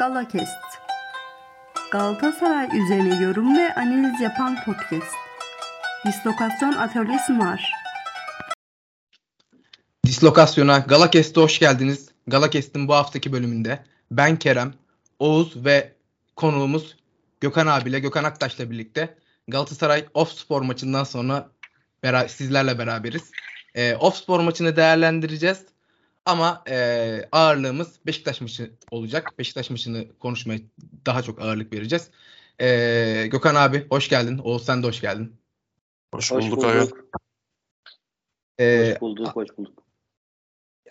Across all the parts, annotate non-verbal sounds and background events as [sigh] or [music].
Galakest Galatasaray üzerine yorum ve analiz yapan podcast. Dislokasyon atölyesi var. Dislokasyona Galakest'e hoş geldiniz. Galakest'in bu haftaki bölümünde ben Kerem, Oğuz ve konuğumuz Gökhan abiyle, Gökhan Aktaş'la birlikte Galatasaray Off Spor maçından sonra bera- sizlerle beraberiz. E, Off Spor maçını değerlendireceğiz. Ama e, ağırlığımız Beşiktaş maçı olacak. Beşiktaş maçını konuşmaya daha çok ağırlık vereceğiz. E, Gökhan abi hoş geldin. Oğuz sen de hoş geldin. Hoş, Hoş bulduk, bulduk. abi. E, Hoş bulduk, hoş bulduk.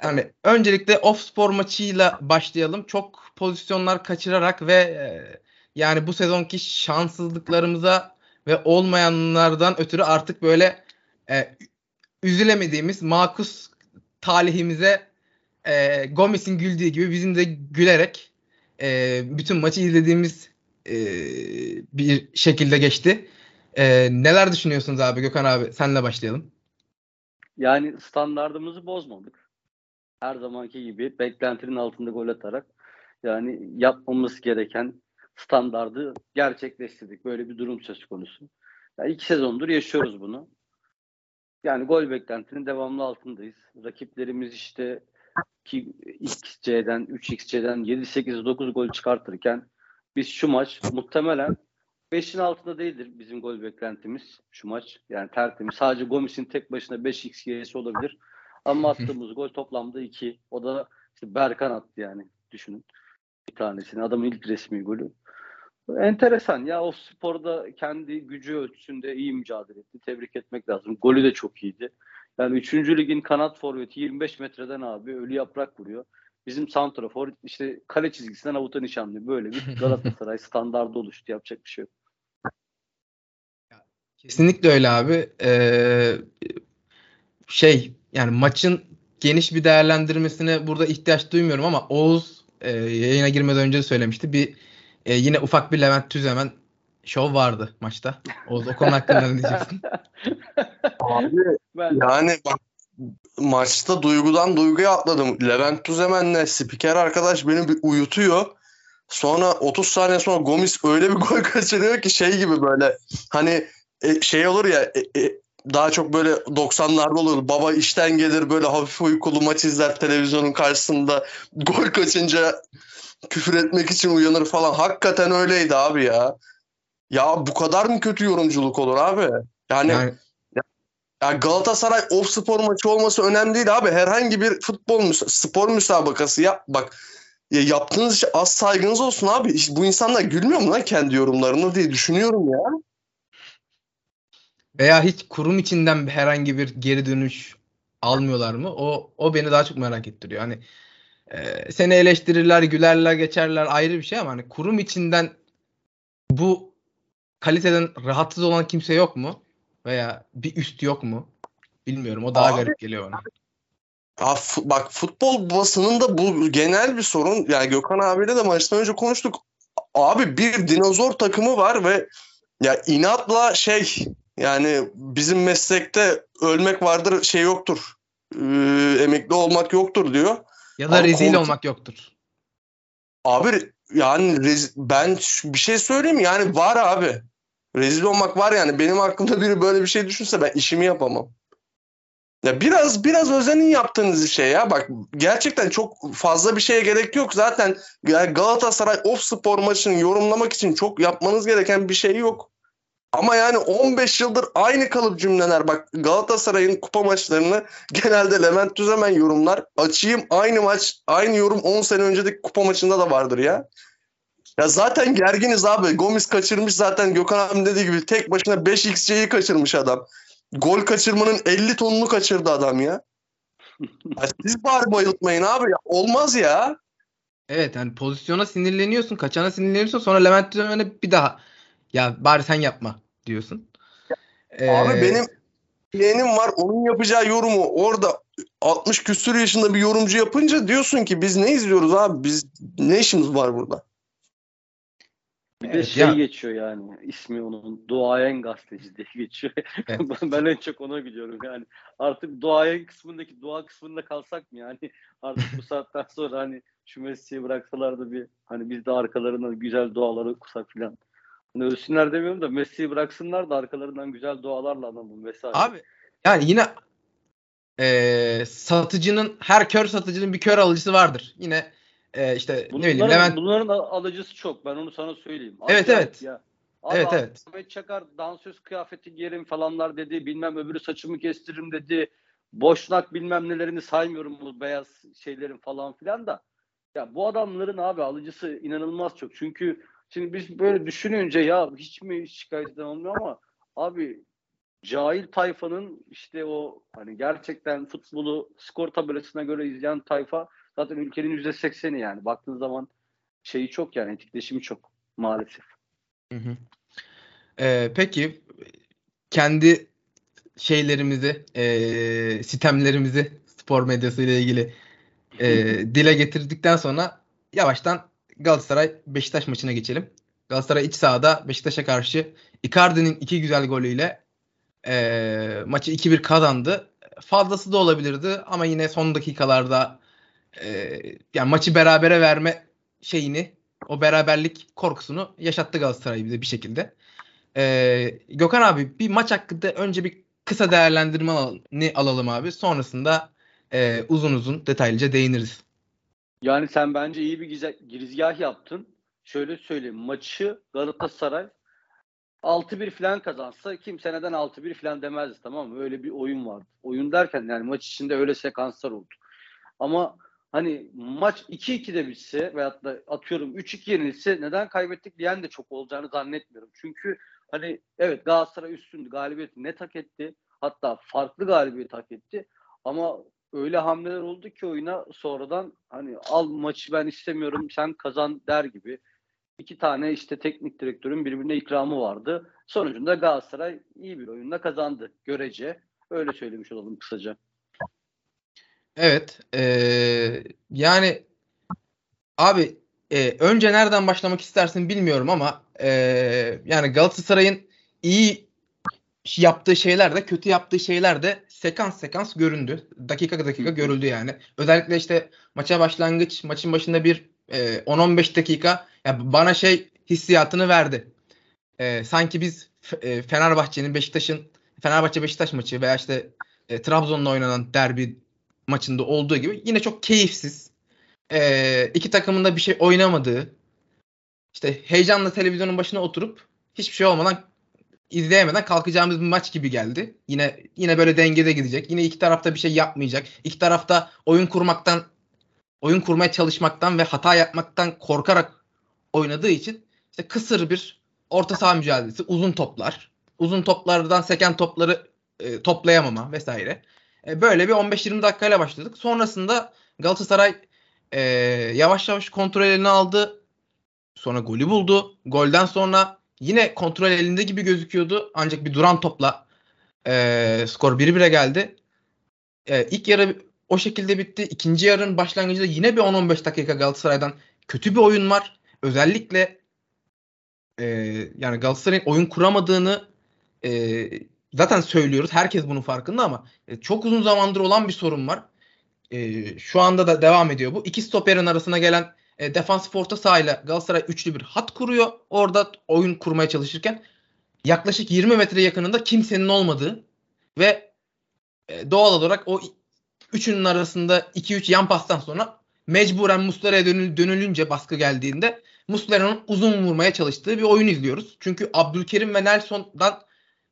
yani öncelikle off spor maçıyla başlayalım. Çok pozisyonlar kaçırarak ve e, yani bu sezonki şanssızlıklarımıza ve olmayanlardan ötürü artık böyle e, üzülemediğimiz makus talihimize e, Gomis'in güldüğü gibi bizim de gülerek e, bütün maçı izlediğimiz e, bir şekilde geçti. E, neler düşünüyorsunuz abi Gökhan abi? Senle başlayalım. Yani standardımızı bozmadık. Her zamanki gibi beklentinin altında gol atarak yani yapmamız gereken standardı gerçekleştirdik. Böyle bir durum söz konusu. Yani iki sezondur yaşıyoruz bunu. Yani gol beklentinin devamlı altındayız. Rakiplerimiz işte 2xC'den, 3xC'den 7, 8, 9 gol çıkartırken biz şu maç muhtemelen 5'in altında değildir bizim gol beklentimiz şu maç. Yani tertemiz. Sadece Gomis'in tek başına 5x olabilir. Ama attığımız gol toplamda 2. O da işte Berkan attı yani düşünün. Bir tanesini. Adamın ilk resmi golü. Enteresan ya o sporda kendi gücü ölçüsünde iyi mücadele etti. Tebrik etmek lazım. Golü de çok iyiydi. Yani 3. ligin kanat forveti 25 metreden abi ölü yaprak vuruyor. Bizim santrafor işte kale çizgisinden avuta nişanlıyor. Böyle bir [laughs] Galatasaray standardı oluştu. Yapacak bir şey yok. Kesinlikle öyle abi. Ee, şey yani maçın geniş bir değerlendirmesine burada ihtiyaç duymuyorum ama Oğuz e, yayına girmeden önce de söylemişti. Bir e, yine ufak bir Levent Tüzemen şov vardı maçta. Oğuz o konu hakkında ne diyeceksin? [laughs] Abi [laughs] Ben yani bak maçta duygudan duyguya atladım. Levent Tüzemen'le spiker arkadaş beni bir uyutuyor. Sonra 30 saniye sonra Gomis öyle bir [laughs] gol kaçırıyor ki şey gibi böyle hani e, şey olur ya e, e, daha çok böyle 90'larda olur. Baba işten gelir böyle hafif uykulu maç izler televizyonun karşısında. [laughs] Gol kaçınca küfür etmek için uyanır falan. Hakikaten öyleydi abi ya. Ya bu kadar mı kötü yorumculuk olur abi? Yani Yani ya Galatasaray off spor maçı olması önemli değil abi. Herhangi bir futbol müs- spor müsabakası yap bak. Ya yaptığınız işe az saygınız olsun abi. İşte bu insanlar gülmüyor mu lan kendi yorumlarını diye düşünüyorum ya. veya hiç kurum içinden herhangi bir geri dönüş almıyorlar mı? O o beni daha çok merak ettiriyor. Hani e, seni eleştirirler, gülerler, geçerler ayrı bir şey ama hani kurum içinden bu kaliteden rahatsız olan kimse yok mu? Veya bir üst yok mu? Bilmiyorum. O daha Abi- garip geliyor bana. Ya bak futbol basınında bu genel bir sorun. Yani Gökhan abiyle de maçtan önce konuştuk. Abi bir dinozor takımı var ve ya inatla şey yani bizim meslekte ölmek vardır şey yoktur. Ee, emekli olmak yoktur diyor. Ya da Abi rezil kont- olmak yoktur. Abi yani rez- ben bir şey söyleyeyim? Yani var abi. Rezil olmak var yani. Benim aklımda biri böyle bir şey düşünse ben işimi yapamam. Ya biraz biraz özenin yaptığınız şey ya. Bak gerçekten çok fazla bir şeye gerek yok. Zaten Galatasaray off spor maçını yorumlamak için çok yapmanız gereken bir şey yok. Ama yani 15 yıldır aynı kalıp cümleler. Bak Galatasaray'ın kupa maçlarını genelde Levent Tüzemen yorumlar. Açayım aynı maç, aynı yorum 10 sene önceki kupa maçında da vardır ya. Ya zaten gerginiz abi. Gomis kaçırmış zaten Gökhan abi dediği gibi tek başına 5xC'yi kaçırmış adam. Gol kaçırmanın 50 tonunu kaçırdı adam ya. ya siz bari bayıltmayın abi ya. Olmaz ya. Evet yani pozisyona sinirleniyorsun, kaçana sinirleniyorsun sonra Levent Tüzemen'e bir daha ya bari sen yapma diyorsun. Abi Ee, benim yeğenim var onun yapacağı yorumu orada 60 küsür yaşında bir yorumcu yapınca diyorsun ki biz ne izliyoruz abi biz ne işimiz var burada? Bir de Evet, şey ya- geçiyor yani ismi onun duayen gazeteci diye geçiyor. [laughs] Evet. ben, en çok ona gidiyorum yani. Artık duayen kısmındaki dua kısmında kalsak mı yani? [laughs] Artık bu saatten sonra hani şu Messi'yi bıraksalar da bir hani biz de arkalarından güzel duaları okusak filan. Hani ölsünler demiyorum da Messi'yi bıraksınlar da arkalarından güzel dualarla analım vesaire. Abi yani yine e, satıcının her kör satıcının bir kör alıcısı vardır. Yine e, işte ne bileyim Bunların, Levent bunların al- alıcısı çok. Ben onu sana söyleyeyim. Evet, Acayip evet. Ya. Evet, evet. Ahmet Çakar dansöz kıyafeti giyerim falanlar dedi. Bilmem öbürü saçımı kestiririm dedi. Boşnak bilmem nelerini saymıyorum bu beyaz şeylerin falan filan da. Ya bu adamların abi alıcısı inanılmaz çok. Çünkü şimdi biz böyle düşününce ya hiç mi şikayet eden olmuyor ama abi cahil tayfanın işte o hani gerçekten futbolu skor tabelasına göre izleyen tayfa zaten ülkenin yüzde sekseni yani. Baktığın zaman şeyi çok yani etkileşimi çok maalesef. Hı hı. Ee, peki kendi şeylerimizi, e, sistemlerimizi spor medyası ile ilgili e, [laughs] dile getirdikten sonra yavaştan Galatasaray Beşiktaş maçına geçelim. Galatasaray iç sahada Beşiktaş'a karşı Icardi'nin iki güzel golüyle e, maçı 2-1 kazandı. Fazlası da olabilirdi ama yine son dakikalarda e, yani maçı berabere verme şeyini o beraberlik korkusunu yaşattı Galatasaray bize bir şekilde. Ee, Gökhan abi bir maç hakkında önce bir kısa değerlendirme al- ne alalım abi. Sonrasında e, uzun uzun detaylıca değiniriz. Yani sen bence iyi bir gize- girizgah yaptın. Şöyle söyleyeyim. Maçı Galatasaray 6-1 falan kazansa kimse neden 6-1 falan demezdi tamam mı? Öyle bir oyun vardı. Oyun derken yani maç içinde öyle sekanslar oldu. Ama hani maç 2-2 de bitse veyahut da atıyorum 3-2 yenilse neden kaybettik diyen de çok olacağını zannetmiyorum. Çünkü hani evet Galatasaray üstündü. Galibiyeti net hak etti. Hatta farklı galibiyet hak etti. Ama öyle hamleler oldu ki oyuna sonradan hani al maçı ben istemiyorum sen kazan der gibi. iki tane işte teknik direktörün birbirine ikramı vardı. Sonucunda Galatasaray iyi bir oyunla kazandı görece. Öyle söylemiş olalım kısaca. Evet. eee, yani abi e, önce nereden başlamak istersin bilmiyorum ama e, yani Galatasaray'ın iyi yaptığı şeyler de kötü yaptığı şeyler de sekans sekans göründü. Dakika dakika görüldü yani. Özellikle işte maça başlangıç, maçın başında bir e, 10-15 dakika ya bana şey hissiyatını verdi. E, sanki biz e, Fenerbahçe'nin Beşiktaş'ın Fenerbahçe Beşiktaş maçı veya işte e, Trabzon'la oynanan derbi maçında olduğu gibi yine çok keyifsiz. E, iki takımın da bir şey oynamadığı işte heyecanla televizyonun başına oturup hiçbir şey olmadan izleyemeden kalkacağımız bir maç gibi geldi. Yine yine böyle dengede gidecek. Yine iki tarafta bir şey yapmayacak. İki tarafta oyun kurmaktan oyun kurmaya çalışmaktan ve hata yapmaktan korkarak oynadığı için işte kısır bir orta saha mücadelesi, uzun toplar, uzun toplardan seken topları e, toplayamama vesaire. E, böyle bir 15-20 dakikayla başladık. Sonrasında Galatasaray e, yavaş yavaş kontrol eline aldı. Sonra golü buldu. Golden sonra yine kontrol elinde gibi gözüküyordu. Ancak bir duran topla e, skor 1-1'e geldi. E, ilk yarı o şekilde bitti. İkinci yarının başlangıcında yine bir 10-15 dakika Galatasaray'dan kötü bir oyun var. Özellikle e, yani Galatasaray'ın oyun kuramadığını e, zaten söylüyoruz. Herkes bunun farkında ama e, çok uzun zamandır olan bir sorun var. E, şu anda da devam ediyor bu. İki stoperin arasına gelen e, defansif orta sahayla Galatasaray üçlü bir hat kuruyor. Orada oyun kurmaya çalışırken yaklaşık 20 metre yakınında kimsenin olmadığı ve e, doğal olarak o üçünün arasında 2-3 yan pastan sonra mecburen Muslera'ya dönül, dönülünce baskı geldiğinde Muslera'nın uzun vurmaya çalıştığı bir oyun izliyoruz. Çünkü Abdülkerim ve Nelson'dan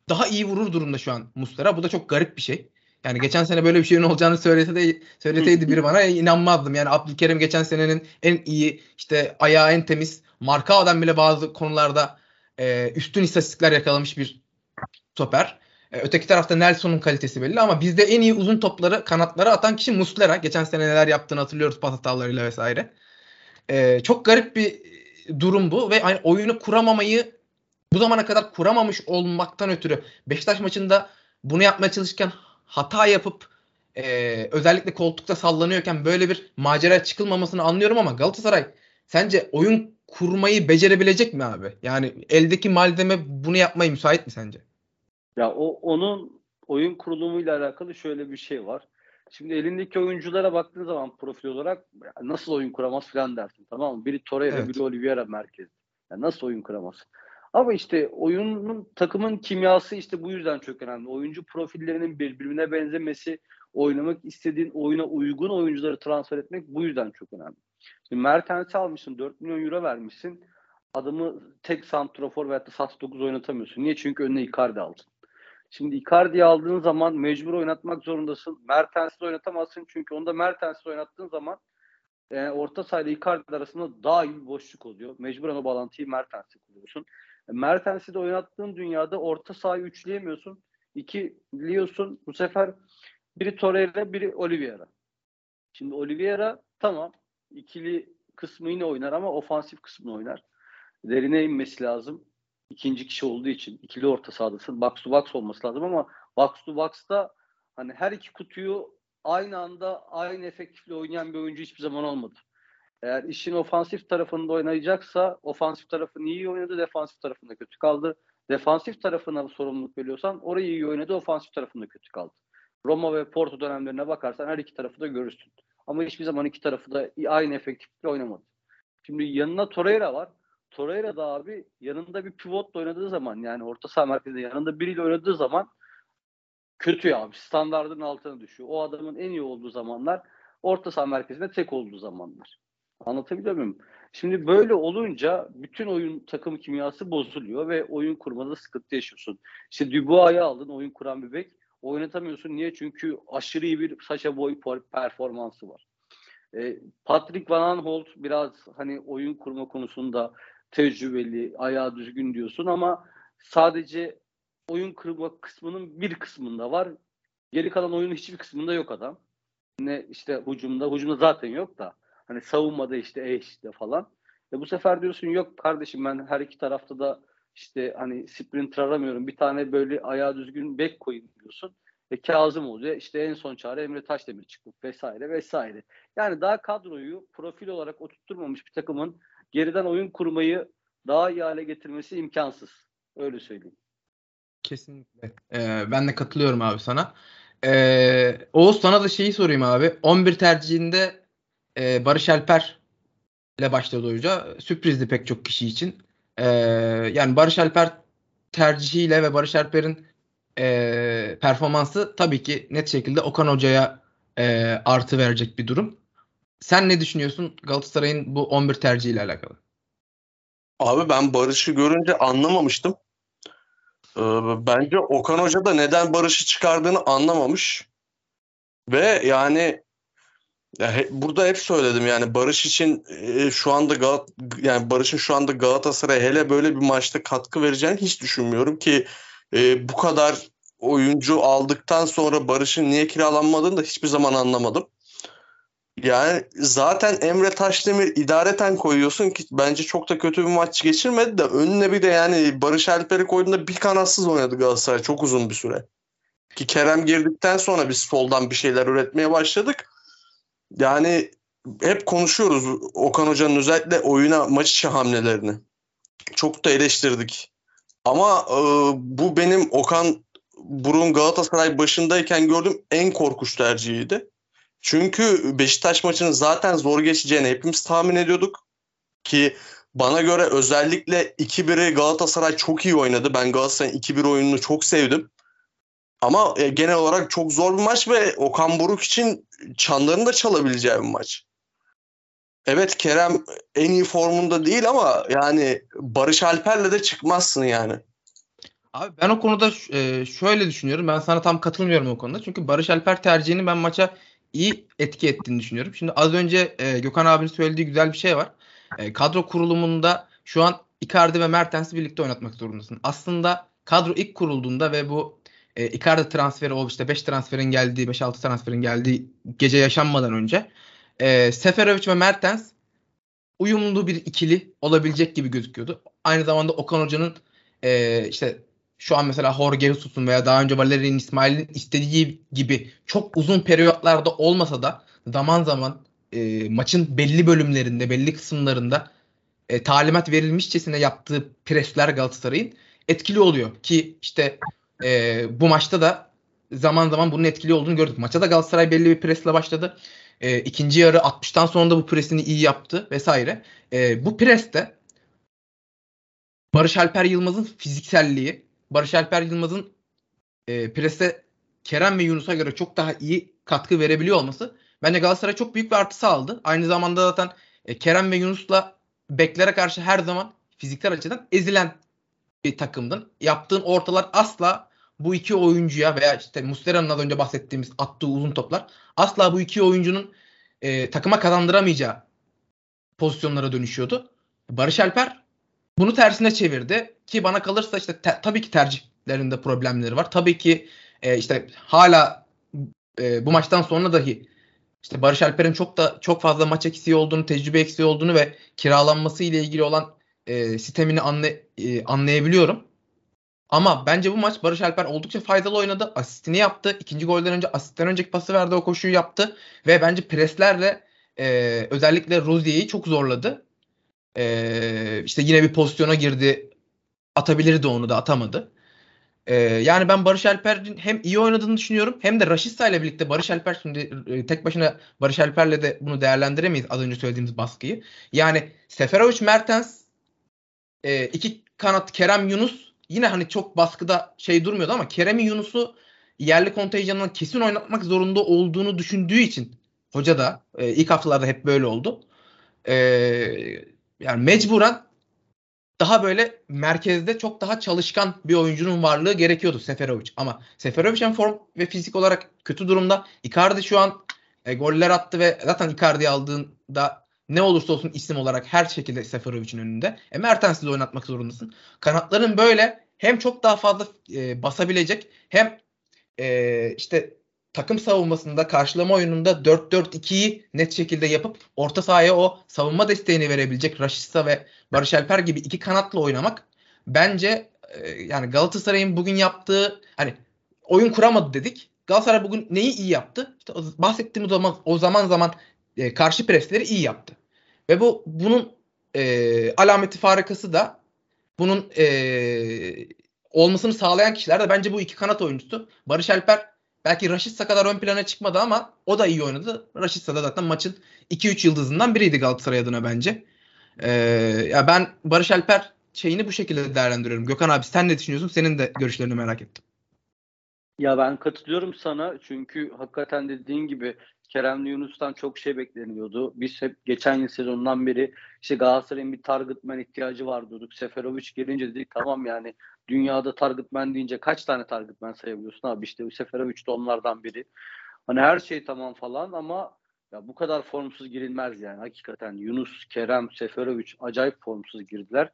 daha iyi vurur durumda şu an Muslera. Bu da çok garip bir şey. Yani geçen sene böyle bir şeyin olacağını söylese de söyleseydi biri bana inanmazdım. Yani Abdülkerim geçen senenin en iyi işte ayağı en temiz Markao'dan bile bazı konularda e, üstün istatistikler yakalamış bir stoper. E, öteki tarafta Nelson'un kalitesi belli ama bizde en iyi uzun topları kanatlara atan kişi Muslera. Geçen sene neler yaptığını hatırlıyoruz pas hatalarıyla vesaire. E, çok garip bir durum bu ve hani oyunu kuramamayı bu zamana kadar kuramamış olmaktan ötürü Beşiktaş maçında bunu yapmaya çalışırken hata yapıp e, özellikle koltukta sallanıyorken böyle bir macera çıkılmamasını anlıyorum ama Galatasaray sence oyun kurmayı becerebilecek mi abi? Yani eldeki malzeme bunu yapmaya müsait mi sence? Ya o onun oyun kurulumuyla alakalı şöyle bir şey var. Şimdi elindeki oyunculara baktığın zaman profil olarak nasıl oyun kuramaz falan dersin tamam mı? Biri Torreira, Evet. biri Oliveira merkezi. Yani nasıl oyun kuramaz? Ama işte oyunun takımın kimyası işte bu yüzden çok önemli. Oyuncu profillerinin birbirine benzemesi, oynamak istediğin oyuna uygun oyuncuları transfer etmek bu yüzden çok önemli. Şimdi Mertens'i almışsın 4 milyon euro vermişsin. Adamı tek santrafor veyahut da sas 9 oynatamıyorsun. Niye? Çünkü önüne Icardi aldın. Şimdi Icardi'yi aldığın zaman mecbur oynatmak zorundasın. Mertens'i oynatamazsın çünkü onda Mertens'i oynattığın zaman e, orta sahayla Icardi arasında daha iyi bir boşluk oluyor. Mecburen o bağlantıyı Mertens'e kuruyorsun. Mertens'i de oynattığın dünyada orta sahayı üçleyemiyorsun. İkiliyorsun. Bu sefer biri Torreira, biri Oliveira. Şimdi Oliveira tamam ikili kısmı yine oynar ama ofansif kısmını oynar. Derine inmesi lazım. İkinci kişi olduğu için ikili orta sahadasın. Box to box olması lazım ama box to box'ta hani her iki kutuyu aynı anda aynı efektifle oynayan bir oyuncu hiçbir zaman olmadı. Eğer işin ofansif tarafında oynayacaksa ofansif tarafını iyi oynadı, defansif tarafında kötü kaldı. Defansif tarafına sorumluluk veriyorsan orayı iyi oynadı, ofansif tarafında kötü kaldı. Roma ve Porto dönemlerine bakarsan her iki tarafı da görürsün. Ama hiçbir zaman iki tarafı da aynı efektifle oynamadı. Şimdi yanına Torreira var. Torreira da abi yanında bir pivotla oynadığı zaman yani orta saha merkezinde yanında biriyle oynadığı zaman kötü ya abi. Standardın altına düşüyor. O adamın en iyi olduğu zamanlar orta saha merkezinde tek olduğu zamanlar. Anlatabiliyor muyum? Şimdi böyle olunca bütün oyun takım kimyası bozuluyor ve oyun kurmada sıkıntı yaşıyorsun. İşte Dubois'ı aldın oyun kuran bir bek. Oynatamıyorsun. Niye? Çünkü aşırı iyi bir Sacha Boy performansı var. E, Patrick Van Aanholt biraz hani oyun kurma konusunda tecrübeli, ayağı düzgün diyorsun ama sadece oyun kurma kısmının bir kısmında var. Geri kalan oyunun hiçbir kısmında yok adam. Ne işte hücumda, hücumda zaten yok da hani savunmada işte e işte falan. E bu sefer diyorsun yok kardeşim ben her iki tarafta da işte hani sprinter aramıyorum. Bir tane böyle ayağı düzgün bek koyayım diyorsun. E Kazım oluyor. İşte en son çare Emre Taşdemir çıkıp vesaire vesaire. Yani daha kadroyu profil olarak oturtturmamış bir takımın geriden oyun kurmayı daha iyi hale getirmesi imkansız. Öyle söyleyeyim. Kesinlikle. Ee, ben de katılıyorum abi sana. Ee, Oğuz sana da şeyi sorayım abi. 11 tercihinde e, Barış Alper ile başladı hoca. Sürprizdi pek çok kişi için. Ee, yani Barış Alper tercihiyle ve Barış Alper'in e, performansı tabii ki net şekilde Okan Hoca'ya e, artı verecek bir durum. Sen ne düşünüyorsun Galatasaray'ın bu 11 tercihiyle alakalı? Abi ben Barış'ı görünce anlamamıştım. Ee, bence Okan Hoca da neden Barış'ı çıkardığını anlamamış. Ve yani ya he, burada hep söyledim yani Barış için e, şu anda Galat yani Barış'ın şu anda Galatasaray'a hele böyle bir maçta katkı vereceğini hiç düşünmüyorum ki e, bu kadar oyuncu aldıktan sonra Barış'ın niye kiralanmadığını da hiçbir zaman anlamadım. Yani zaten Emre Taşdemir idareten koyuyorsun ki bence çok da kötü bir maç geçirmedi de önüne bir de yani Barış Alper'i koyduğunda bir kanatsız oynadı Galatasaray çok uzun bir süre. Ki Kerem girdikten sonra biz soldan bir şeyler üretmeye başladık. Yani hep konuşuyoruz Okan Hoca'nın özellikle oyuna maç içi hamlelerini. Çok da eleştirdik. Ama e, bu benim Okan Burun Galatasaray başındayken gördüğüm en korkunç tercihiydi. Çünkü Beşiktaş maçının zaten zor geçeceğini hepimiz tahmin ediyorduk. Ki bana göre özellikle 2-1'i Galatasaray çok iyi oynadı. Ben Galatasaray'ın 2-1 oyununu çok sevdim. Ama e, genel olarak çok zor bir maç ve Okan Buruk için çanlarını da çalabileceği bir maç. Evet Kerem en iyi formunda değil ama yani Barış Alper'le de çıkmazsın yani. Abi ben o konuda e, şöyle düşünüyorum. Ben sana tam katılmıyorum o konuda. Çünkü Barış Alper tercihini ben maça iyi etki ettiğini düşünüyorum. Şimdi az önce e, Gökhan abinin söylediği güzel bir şey var. E, kadro kurulumunda şu an Icardi ve Mertens'i birlikte oynatmak zorundasın. Aslında kadro ilk kurulduğunda ve bu e, Icardi transferi o işte 5 transferin geldiği 5-6 transferin geldiği gece yaşanmadan önce e, Seferovic ve Mertens uyumlu bir ikili olabilecek gibi gözüküyordu. Aynı zamanda Okan Hoca'nın e, işte şu an mesela Jorge Jesus'un veya daha önce Valerian İsmail'in istediği gibi çok uzun periyotlarda olmasa da zaman zaman e, maçın belli bölümlerinde, belli kısımlarında e, talimat verilmişçesine yaptığı presler Galatasaray'ın etkili oluyor. Ki işte e, bu maçta da zaman zaman bunun etkili olduğunu gördük. Maça da Galatasaray belli bir presle başladı. E, ikinci yarı 60'tan sonra da bu presini iyi yaptı vesaire. E, bu preste Barış Alper Yılmaz'ın fizikselliği, Barış Alper Yılmaz'ın e, preste Kerem ve Yunus'a göre çok daha iyi katkı verebiliyor olması bence Galatasaray çok büyük bir artı sağladı. Aynı zamanda zaten e, Kerem ve Yunus'la beklere karşı her zaman fiziksel açıdan ezilen bir takımdın. Yaptığın ortalar asla bu iki oyuncuya veya işte Muslera'nın az önce bahsettiğimiz attığı uzun toplar asla bu iki oyuncunun e, takıma kazandıramayacağı pozisyonlara dönüşüyordu. Barış Alper bunu tersine çevirdi ki bana kalırsa işte te, tabii ki tercihlerinde problemleri var. Tabii ki e, işte hala e, bu maçtan sonra dahi işte Barış Alper'in çok da çok fazla maç eksiği olduğunu, tecrübe eksiği olduğunu ve kiralanması ile ilgili olan e, sistemini anla, e, anlayabiliyorum. Ama bence bu maç Barış Alper oldukça faydalı oynadı. Asistini yaptı. İkinci golden önce asistten önceki pası verdi. O koşuyu yaptı. Ve bence preslerle e, özellikle Rozier'i çok zorladı. E, işte yine bir pozisyona girdi. Atabilirdi onu da atamadı. E, yani ben Barış Alper'in hem iyi oynadığını düşünüyorum hem de Raşitsa ile birlikte Barış Alper şimdi e, tek başına Barış Alper'le de bunu değerlendiremeyiz az önce söylediğimiz baskıyı. Yani Seferovic Mertens e, iki kanat Kerem Yunus yine hani çok baskıda şey durmuyordu ama Kerem Yunus'u yerli kontenjanından kesin oynatmak zorunda olduğunu düşündüğü için hoca da e, ilk haftalarda hep böyle oldu. E, yani mecburen daha böyle merkezde çok daha çalışkan bir oyuncunun varlığı gerekiyordu Seferovic. Ama Seferovic hem form ve fizik olarak kötü durumda. Icardi şu an e, goller attı ve zaten Icardi aldığında ne olursa olsun isim olarak her şekilde Seferovic'in önünde. E Mertens'i de oynatmak zorundasın. Kanatların böyle hem çok daha fazla e, basabilecek hem e, işte takım savunmasında karşılama oyununda 4-4-2'yi net şekilde yapıp orta sahaya o savunma desteğini verebilecek Raşitsa ve Barış Alper gibi iki kanatla oynamak bence e, yani Galatasaray'ın bugün yaptığı hani oyun kuramadı dedik. Galatasaray bugün neyi iyi yaptı? İşte bahsettiğimiz zaman o zaman zaman e, karşı presleri iyi yaptı. Ve bu bunun e, alameti farikası da bunun e, olmasını sağlayan kişiler de bence bu iki kanat oyuncusu. Barış Alper belki Raşitsa kadar ön plana çıkmadı ama o da iyi oynadı. Raşitsa da zaten maçın 2-3 yıldızından biriydi Galatasaray adına bence. E, ya ben Barış Alper şeyini bu şekilde değerlendiriyorum. Gökhan abi sen ne düşünüyorsun? Senin de görüşlerini merak ettim. Ya ben katılıyorum sana çünkü hakikaten dediğin gibi Kerem Yunus'tan çok şey bekleniyordu. Biz hep geçen yıl sezonundan beri işte Galatasaray'ın bir targetman ihtiyacı var diyorduk. Seferovic gelince dedik tamam yani dünyada targetman deyince kaç tane targetman sayabiliyorsun abi işte Seferovic de onlardan biri. Hani her şey tamam falan ama ya bu kadar formsuz girilmez yani hakikaten. Yunus, Kerem, Seferovic acayip formsuz girdiler.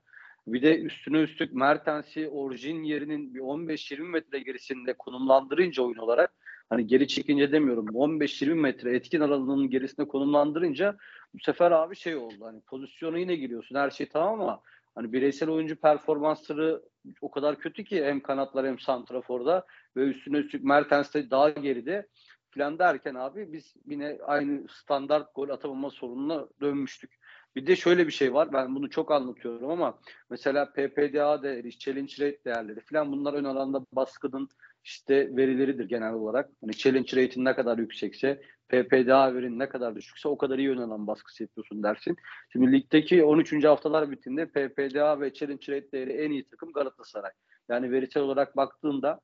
Bir de üstüne üstlük Mertens'i orijin yerinin bir 15-20 metre gerisinde konumlandırınca oyun olarak hani geri çekince demiyorum 15-20 metre etkin aralığının gerisinde konumlandırınca bu sefer abi şey oldu hani pozisyona yine giriyorsun her şey tamam ama hani bireysel oyuncu performansları o kadar kötü ki hem kanatlar hem santraforda ve üstüne üstlük Mertens de daha geride falan derken abi biz yine aynı standart gol atamama sorununa dönmüştük. Bir de şöyle bir şey var. Ben bunu çok anlatıyorum ama mesela PPDA değeri, challenge rate değerleri falan bunlar ön alanda baskının işte verileridir genel olarak. Hani challenge rate'in ne kadar yüksekse, PPDA verin ne kadar düşükse o kadar iyi ön alan baskısı yapıyorsun dersin. Şimdi ligdeki 13. haftalar bittiğinde PPDA ve challenge rate değeri en iyi takım Galatasaray. Yani verisel olarak baktığında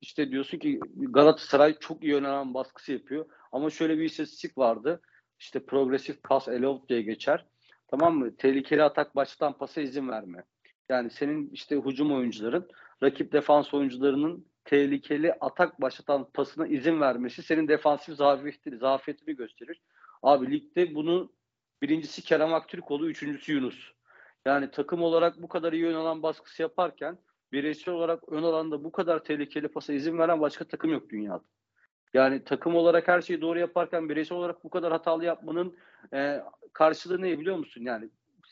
işte diyorsun ki Galatasaray çok iyi ön alan baskısı yapıyor. Ama şöyle bir istatistik vardı. İşte progressive pass allowed diye geçer. Tamam mı? Tehlikeli atak baştan pasa izin verme. Yani senin işte hücum oyuncuların rakip defans oyuncularının tehlikeli atak başlatan pasına izin vermesi senin defansif zafiyetini, zafiyetini gösterir. Abi ligde bunu birincisi Kerem Aktürkoğlu, üçüncüsü Yunus. Yani takım olarak bu kadar iyi ön alan baskısı yaparken bireysel olarak ön alanda bu kadar tehlikeli pasa izin veren başka takım yok dünyada. Yani takım olarak her şeyi doğru yaparken bireysel olarak bu kadar hatalı yapmanın e, karşılığı ne biliyor musun? Yani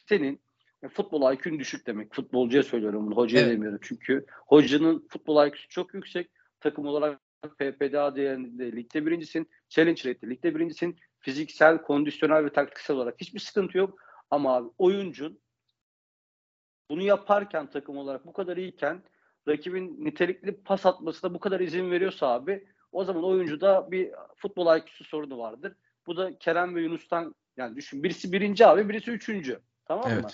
senin futbol IQ'un düşük demek. Futbolcuya söylüyorum bunu. Hocaya evet. demiyorum. Çünkü hocanın futbol IQ'su çok yüksek. Takım olarak PPDA değerinde ligde birincisin. Challenge rate'de ligde birincisin. fiziksel, kondisyonel ve taktiksel olarak hiçbir sıkıntı yok. Ama abi oyuncun bunu yaparken takım olarak bu kadar iyiyken rakibin nitelikli pas atmasına bu kadar izin veriyorsa abi o zaman oyuncuda bir futbol IQ'su sorunu vardır. Bu da Kerem ve Yunus'tan yani düşün birisi birinci abi birisi üçüncü. Tamam mı?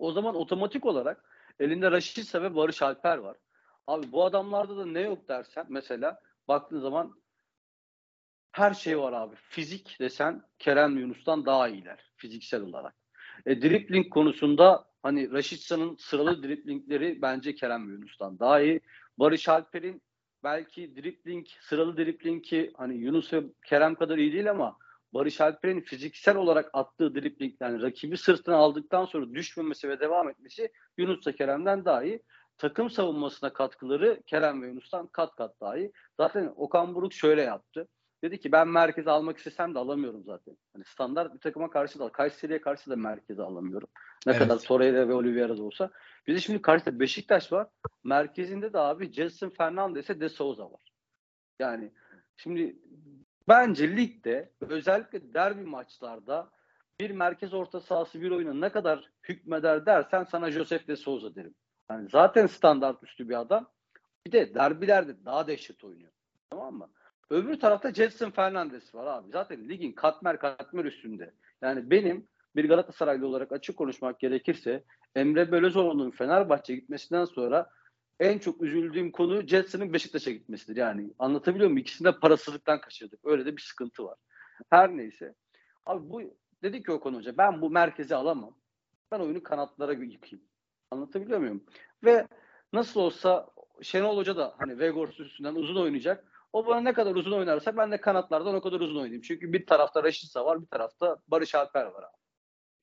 O zaman otomatik olarak elinde Raşitsa ve Barış Alper var. Abi bu adamlarda da ne yok dersen mesela baktığın zaman her şey var abi. Fizik desen Kerem Yunus'tan daha iyiler fiziksel olarak. E, dribbling konusunda hani Raşitsa'nın sıralı driblingleri bence Kerem Yunus'tan daha iyi. Barış Alper'in belki dribbling, sıralı driblingi hani Yunus ve Kerem kadar iyi değil ama Barış Alper'in fiziksel olarak attığı dribling yani rakibi sırtına aldıktan sonra düşmemesi ve devam etmesi Yunus'la Kerem'den daha iyi. Takım savunmasına katkıları Kerem ve Yunus'tan kat kat daha iyi. Zaten Okan Buruk şöyle yaptı. Dedi ki ben merkeze almak istesem de alamıyorum zaten. Hani standart bir takıma karşı da Kayseri'ye karşı da merkeze alamıyorum. Ne Evet. kadar Torreira ve Oliveira da olsa. Bir de şimdi karşıda Beşiktaş var. Merkezinde de abi Jason Fernandes'e De Souza var. Yani şimdi bence ligde özellikle derbi maçlarda bir merkez orta sahası bir oyuna ne kadar hükmeder dersen sana Josef De Souza derim. Yani zaten standart üstü bir adam. Bir de derbilerde daha dehşet oynuyor. Tamam mı? Öbür tarafta Jetson Fernandes var abi. Zaten ligin katmer katmer üstünde. Yani benim bir Galatasaraylı olarak açık konuşmak gerekirse Emre Belözoğlu'nun Fenerbahçe gitmesinden sonra en çok üzüldüğüm konu Jetson'ın Beşiktaş'a gitmesidir. Yani anlatabiliyor muyum? İkisini de parasızlıktan kaçırdık. Öyle de bir sıkıntı var. Her neyse. Abi bu dedi ki Okan Hoca ben bu merkezi alamam. Ben oyunu kanatlara yıkayım. Anlatabiliyor muyum? Ve nasıl olsa Şenol Hoca da hani Vegors üstünden uzun oynayacak. O bana ne kadar uzun oynarsa ben de kanatlardan o kadar uzun oynayayım. Çünkü bir tarafta Raşitsa var, bir tarafta Barış Alper var abi.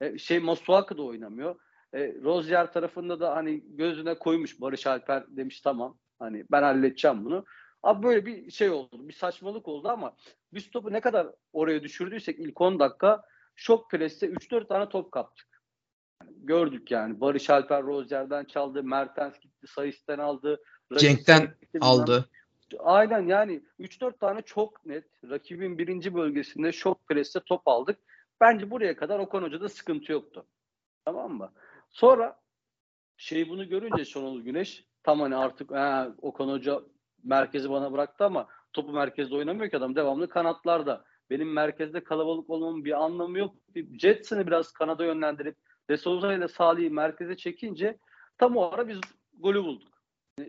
E, şey Masuaku da oynamıyor. E, Rozier tarafında da hani gözüne koymuş Barış Alper demiş tamam. Hani ben halledeceğim bunu. Abi böyle bir şey oldu. Bir saçmalık oldu ama biz topu ne kadar oraya düşürdüysek ilk 10 dakika şok preste 3-4 tane top kaptık. Yani gördük yani. Barış Alper Rozier'den çaldı. Mertens gitti. Sayıs'tan aldı. Cenk'ten gitti, aldı. Aynen yani 3-4 tane çok net rakibin birinci bölgesinde şok preste top aldık. Bence buraya kadar Okan Hoca'da sıkıntı yoktu. Tamam mı? Sonra şey bunu görünce Şenol Güneş tam hani artık he, Okan Hoca merkezi bana bıraktı ama topu merkezde oynamıyor ki adam devamlı kanatlarda. Benim merkezde kalabalık olmamın bir anlamı yok. Jetson'ı biraz kanada yönlendirip De Souza ile Salih'i merkeze çekince tam o ara biz golü bulduk.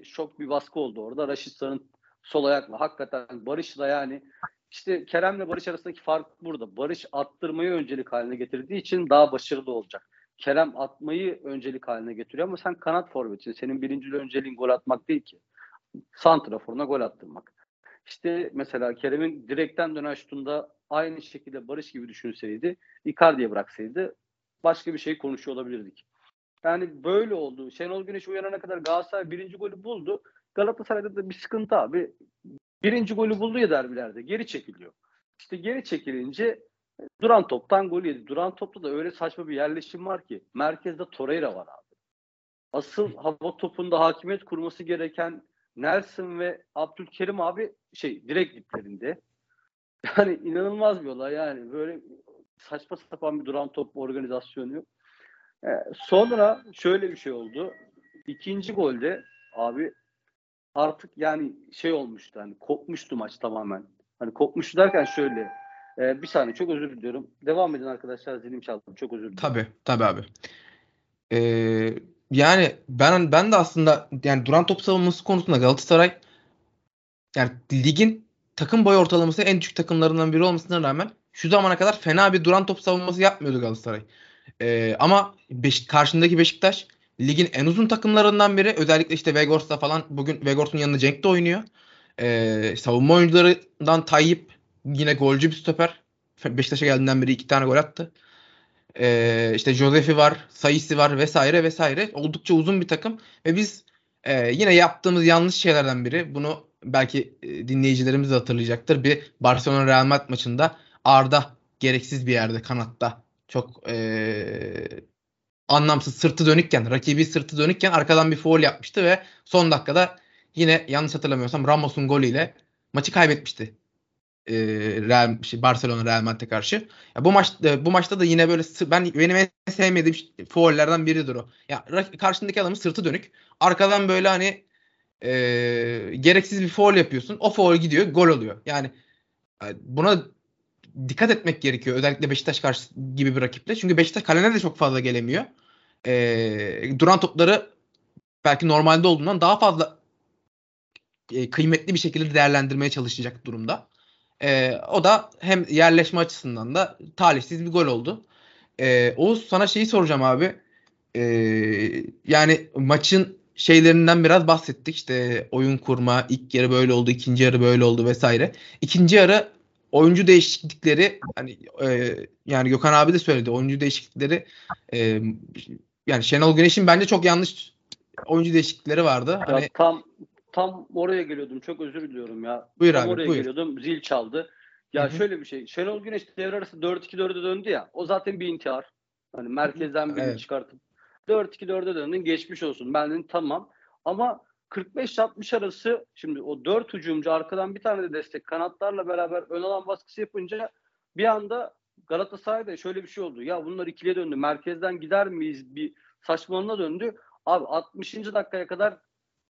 Şok bir baskı oldu orada. Raşitsa'nın sol ayakla. Hakikaten Barış da yani işte Kerem'le Barış arasındaki fark burada. Barış attırmayı öncelik haline getirdiği için daha başarılı olacak. Kerem atmayı öncelik haline getiriyor ama sen kanat forvetsin. Senin birinci önceliğin gol atmak değil ki. Santraforuna gol attırmak. İşte mesela Kerem'in direkten dönen şutunda aynı şekilde Barış gibi düşünseydi, Icardi'ye bıraksaydı başka bir şey konuşuyor olabilirdik. Yani böyle oldu. Şenol Güneş uyanana kadar Galatasaray birinci golü buldu. Galatasaray'da da bir sıkıntı abi. Birinci golü buldu ya derbilerde. Geri çekiliyor. İşte geri çekilince duran toptan gol yedi. Duran topta da öyle saçma bir yerleşim var ki. Merkezde Torreira var abi. Asıl hava topunda hakimiyet kurması gereken Nelson ve Abdülkerim abi şey direkt diplerinde. [laughs] Yani inanılmaz bir olay yani. Böyle saçma sapan bir duran top organizasyonu yok. Ee, sonra şöyle bir şey oldu. İkinci golde abi artık yani şey olmuştu hani kopmuştu maç tamamen. Hani kopmuştu derken şöyle e, bir saniye çok özür diliyorum. Devam edin arkadaşlar zilim çaldım çok özür dilerim. Tabii tabii abi. Ee, yani ben ben de aslında yani duran top savunması konusunda Galatasaray yani ligin takım boy ortalaması en düşük takımlarından biri olmasına rağmen şu zamana kadar fena bir duran top savunması yapmıyordu Galatasaray. Ee, ama Beş, karşındaki Beşiktaş ligin en uzun takımlarından biri. Özellikle işte Vegors'ta falan bugün Vegors'un yanında Cenk de oynuyor. Ee, savunma oyuncularından Tayyip yine golcü bir stoper. Beşiktaş'a geldiğinden beri iki tane gol attı. Ee, işte Josefi var, Sayısı var vesaire vesaire. Oldukça uzun bir takım ve biz e, yine yaptığımız yanlış şeylerden biri. Bunu belki e, dinleyicilerimiz de hatırlayacaktır. Bir Barcelona Real Madrid maçında Arda gereksiz bir yerde kanatta çok e, anlamsız sırtı dönükken, rakibi sırtı dönükken arkadan bir foul yapmıştı ve son dakikada yine yanlış hatırlamıyorsam Ramos'un golüyle maçı kaybetmişti. E, Real şey, Barcelona Real Madrid'e karşı. Ya bu maç e, bu maçta da yine böyle ben benim en sevmediğim foullerden biridir o. Ya karşındaki adamın sırtı dönük. Arkadan böyle hani e, gereksiz bir foul yapıyorsun. O foul gidiyor, gol oluyor. Yani e, buna dikkat etmek gerekiyor. Özellikle Beşiktaş karşı gibi bir rakiple. Çünkü Beşiktaş kalene de çok fazla gelemiyor. E, duran topları belki normalde olduğundan daha fazla e, kıymetli bir şekilde değerlendirmeye çalışacak durumda. E, o da hem yerleşme açısından da talihsiz bir gol oldu. E, Oğuz sana şeyi soracağım abi. E, yani maçın şeylerinden biraz bahsettik. İşte oyun kurma, ilk yarı böyle oldu, ikinci yarı böyle oldu vesaire. İkinci yarı oyuncu değişiklikleri hani e, yani Gökhan abi de söyledi. Oyuncu değişiklikleri e, yani Şenol Güneş'in bence çok yanlış oyuncu değişiklikleri vardı. Ya hani tam tam oraya geliyordum. Çok özür diliyorum ya. Buyur tam abi, oraya buyur. geliyordum. Zil çaldı. Ya Hı hı. şöyle bir şey. Şenol Güneş devre arası 4-2-4'e döndü ya. O zaten bir intihar. Hani merkezden birini Evet. çıkartıp 4-2-4'e döndün. Geçmiş olsun. Ben dedim tamam. Ama 45-60 arası şimdi o 4 hücumcu arkadan bir tane de destek kanatlarla beraber ön alan baskısı yapınca bir anda Galatasaray'da şöyle bir şey oldu. Ya bunlar ikiliye döndü. Merkezden gider miyiz? Bir saçmalığına döndü. Abi 60. dakikaya kadar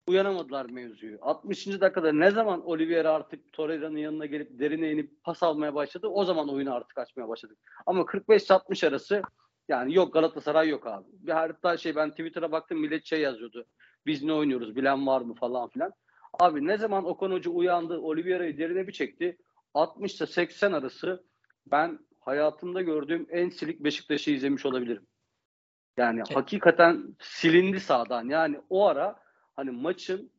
uyanamadılar mevzuyu. 60. dakikada ne zaman Oliveira artık Torreira'nın yanına gelip derine inip pas almaya başladı o zaman oyunu artık açmaya başladık. Ama 45-60 arası yani yok Galatasaray yok abi. Bir hatta şey ben Twitter'a baktım millet şey yazıyordu. Biz ne oynuyoruz bilen var mı falan filan. Abi ne zaman Okan Hoca uyandı Oliveira'yı derine bir çekti. 60 ile 80 arası ben hayatımda gördüğüm en silik Beşiktaş'ı izlemiş olabilirim. Yani hakikaten silindi sağdan. Yani o ara hani maçın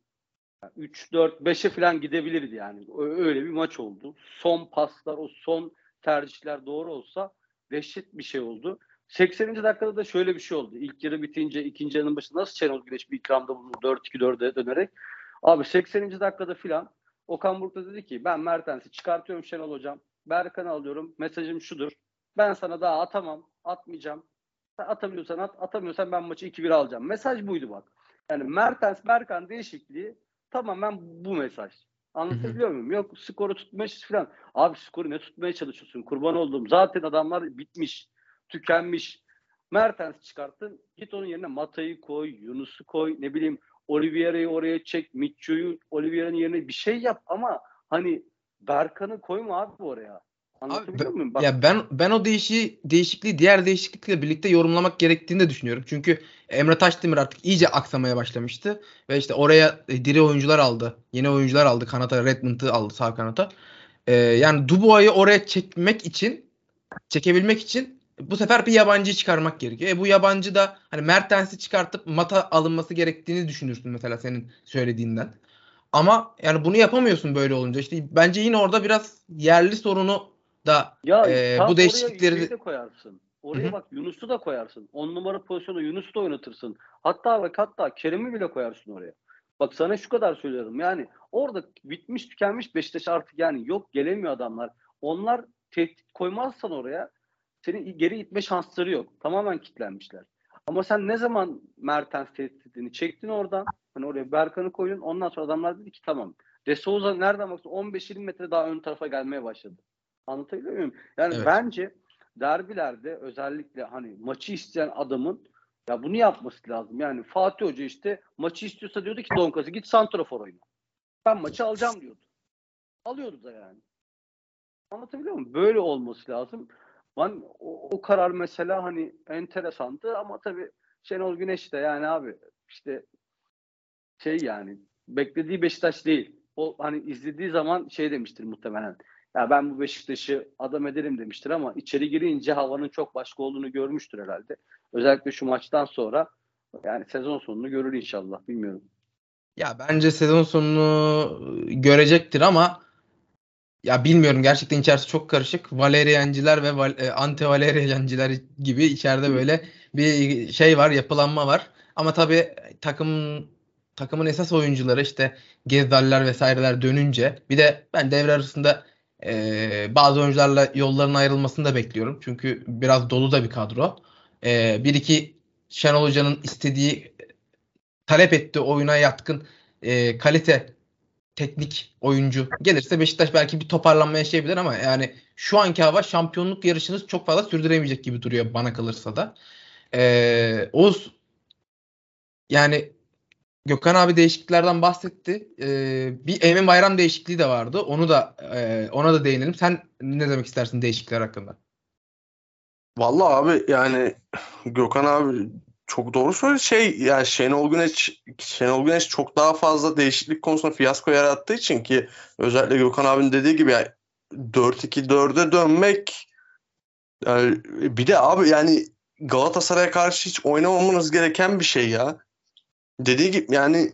3 4 5'e falan gidebilirdi yani. Öyle bir maç oldu. Son paslar, o son tercihler doğru olsa dehşet bir şey oldu. 80. dakikada da şöyle bir şey oldu. İlk yarı bitince ikinci yarının başında nasıl Şenol Güneş bir ikramda bulundu 4-2-4'e dönerek. Abi 80. dakikada filan Okan Buruk da dedi ki ben Mertens'i çıkartıyorum Şenol Hocam. Berkan'ı alıyorum. Mesajım şudur. Ben sana daha atamam. Atmayacağım. Sen atabiliyorsan at. Atamıyorsan ben maçı 2-1 alacağım. Mesaj buydu bak. Yani Mertens Berkan değişikliği tamamen bu mesaj. Anlatabiliyor muyum? Yok skoru tutmaya falan. Abi skoru ne tutmaya çalışıyorsun? Kurban olduğum. Zaten adamlar bitmiş. Tükenmiş. Mertens çıkarttın. Git onun yerine Mata'yı koy, Yunus'u koy, ne bileyim Oliveira'yı oraya çek, Mitcho'yu Oliveira'nın yerine bir şey yap ama hani Berkan'ı koyma abi oraya. Anlatabiliyor Abi, muyum? Bak, Ya ben ben o değişi, değişikliği diğer değişiklikle birlikte yorumlamak gerektiğini de düşünüyorum. Çünkü Emre Taşdemir artık iyice aksamaya başlamıştı ve işte oraya e, diri oyuncular aldı. Yeni oyuncular aldı. Kanata Redmond'ı aldı sağ kanata. Ee, yani Dubois'ı oraya çekmek için çekebilmek için bu sefer bir yabancıyı çıkarmak gerekiyor. E bu yabancı da hani Mertens'i çıkartıp Mata alınması gerektiğini düşünürsün mesela senin söylediğinden. Ama yani bunu yapamıyorsun böyle olunca. İşte bence yine orada biraz yerli sorunu da Ya tam bu değişiklikleri de koyarsın. Oraya Hı hı. bak Yunus'u da koyarsın. 10 numara pozisyonu Yunus'u da oynatırsın. Hatta bak hatta Kerem'i bile koyarsın oraya. Bak sana şu kadar söylüyorum. Yani orada bitmiş tükenmiş Beşiktaş artık yani yok gelemiyor adamlar. Onlar tehdit koymazsan oraya seni geri itme şansları yok. Tamamen kilitlenmişler. Ama sen ne zaman Mertens tehditini çektin oradan hani oraya Berkan'ı koydun ondan sonra adamlar dedi ki tamam. De Souza nereden baksan 15-20 metre daha ön tarafa gelmeye başladı. Anlatabiliyor muyum? Yani Evet. bence derbilerde özellikle hani maçı isteyen adamın ya bunu yapması lazım. Yani Fatih Hoca işte maçı istiyorsa diyordu ki Donkas'ı git santrafor oyna. Ben maçı alacağım diyordu. Alıyordu da yani. Anlatabiliyor muyum? Böyle olması lazım. Ben o, o karar mesela hani enteresandı ama tabii Şenol Güneş de yani abi işte şey yani beklediği Beşiktaş değil. O hani izlediği zaman şey demiştir muhtemelen. Ya ben bu Beşiktaş'ı adam ederim demiştir ama içeri girince havanın çok başka olduğunu görmüştür herhalde. Özellikle şu maçtan sonra yani sezon sonunu görür inşallah. Bilmiyorum. ya bence sezon sonunu görecektir ama ya bilmiyorum gerçekten içerisi çok karışık. Valerianciler ve val, e, anti Valerianciler gibi içeride böyle bir şey var, yapılanma var. Ama tabii takım takımın esas oyuncuları işte Gezdaller vesaireler dönünce bir de ben devre arasında e, bazı oyuncularla yolların ayrılmasını da bekliyorum. Çünkü biraz dolu da bir kadro. E, bir iki Şenol Hoca'nın istediği talep ettiği oyuna yatkın e, kalite teknik oyuncu gelirse Beşiktaş belki bir toparlanma yaşayabilir ama yani şu anki hava şampiyonluk yarışını çok fazla sürdüremeyecek gibi duruyor bana kalırsa da. Ee, Oğuz yani Gökhan abi değişikliklerden bahsetti. Ee, bir Emin Bayram değişikliği de vardı. Onu da e, ona da değinelim. Sen ne demek istersin değişiklikler hakkında? Vallahi abi yani Gökhan abi çok doğru söyledi. Şey yani Şenol Güneş Şenol Güneş çok daha fazla değişiklik konusunda fiyasko yarattığı için ki özellikle Gökhan abinin dediği gibi yani 4-2-4'e dönmek yani bir de abi yani Galatasaray'a karşı hiç oynamamanız gereken bir şey ya. Dediği gibi yani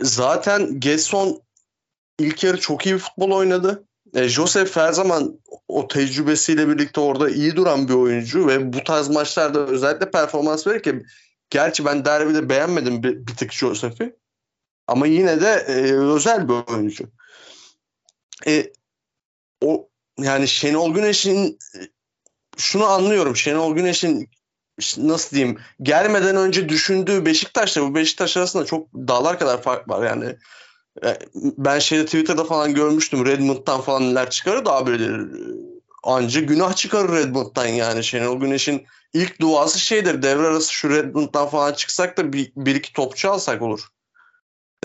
zaten Gerson ilk yarı çok iyi bir futbol oynadı. E, Joseph her zaman o tecrübesiyle birlikte orada iyi duran bir oyuncu ve bu tarz maçlarda özellikle performans verirken gerçi ben derbide beğenmedim bir, bir tık Joseph'i ama yine de e, özel bir oyuncu. E, o yani Şenol Güneş'in şunu anlıyorum. Şenol Güneş'in nasıl diyeyim gelmeden önce düşündüğü Beşiktaş'la bu Beşiktaş arasında çok dağlar kadar fark var yani. E, ben şeyde Twitter'da falan görmüştüm Redmond'dan falan neler çıkarır da abi anca günah çıkarır Redmond'dan yani Şenol Güneş'in ilk duası şeydir devre arası şu Redmond'dan falan çıksak da bir, bir iki topçu alsak olur.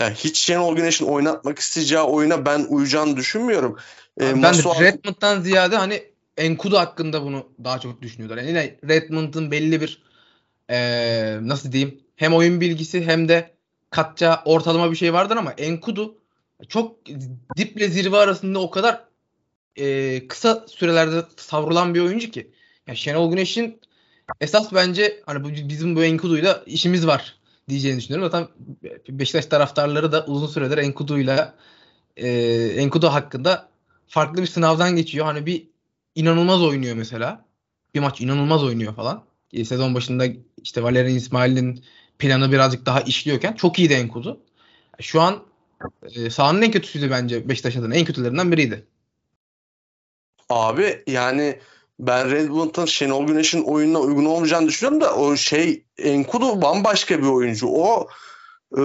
Yani hiç Şenol Güneş'in oynatmak isteyeceği oyuna ben uyacağını düşünmüyorum. Ee, ben de Redmond'dan ziyade hani Enkudu hakkında bunu daha çok düşünüyorlar. Yani yine Redmond'ın belli bir ee, nasıl diyeyim hem oyun bilgisi hem de katça ortalama bir şey vardır ama Enkudu çok diple zirve arasında o kadar e, kısa sürelerde savrulan bir oyuncu ki. Yani Şenol Güneş'in esas bence hani bizim bu Enkudu'yla işimiz var diyeceğini düşünüyorum. Zaten Beşiktaş taraftarları da uzun süredir Enkudu'yla e, Enkudu hakkında farklı bir sınavdan geçiyor. Hani bir inanılmaz oynuyor mesela. Bir maç inanılmaz oynuyor falan. E, sezon başında işte Valerian İsmail'in planı birazcık daha işliyorken çok iyi de Enkudu. Şu an e, sahanın en kötüsüydü bence Beşiktaş adına. En kötülerinden biriydi. Abi yani ben Red Bull'un Şenol Güneş'in oyununa uygun olmayacağını düşünüyorum da o şey Enkudu bambaşka bir oyuncu. O e,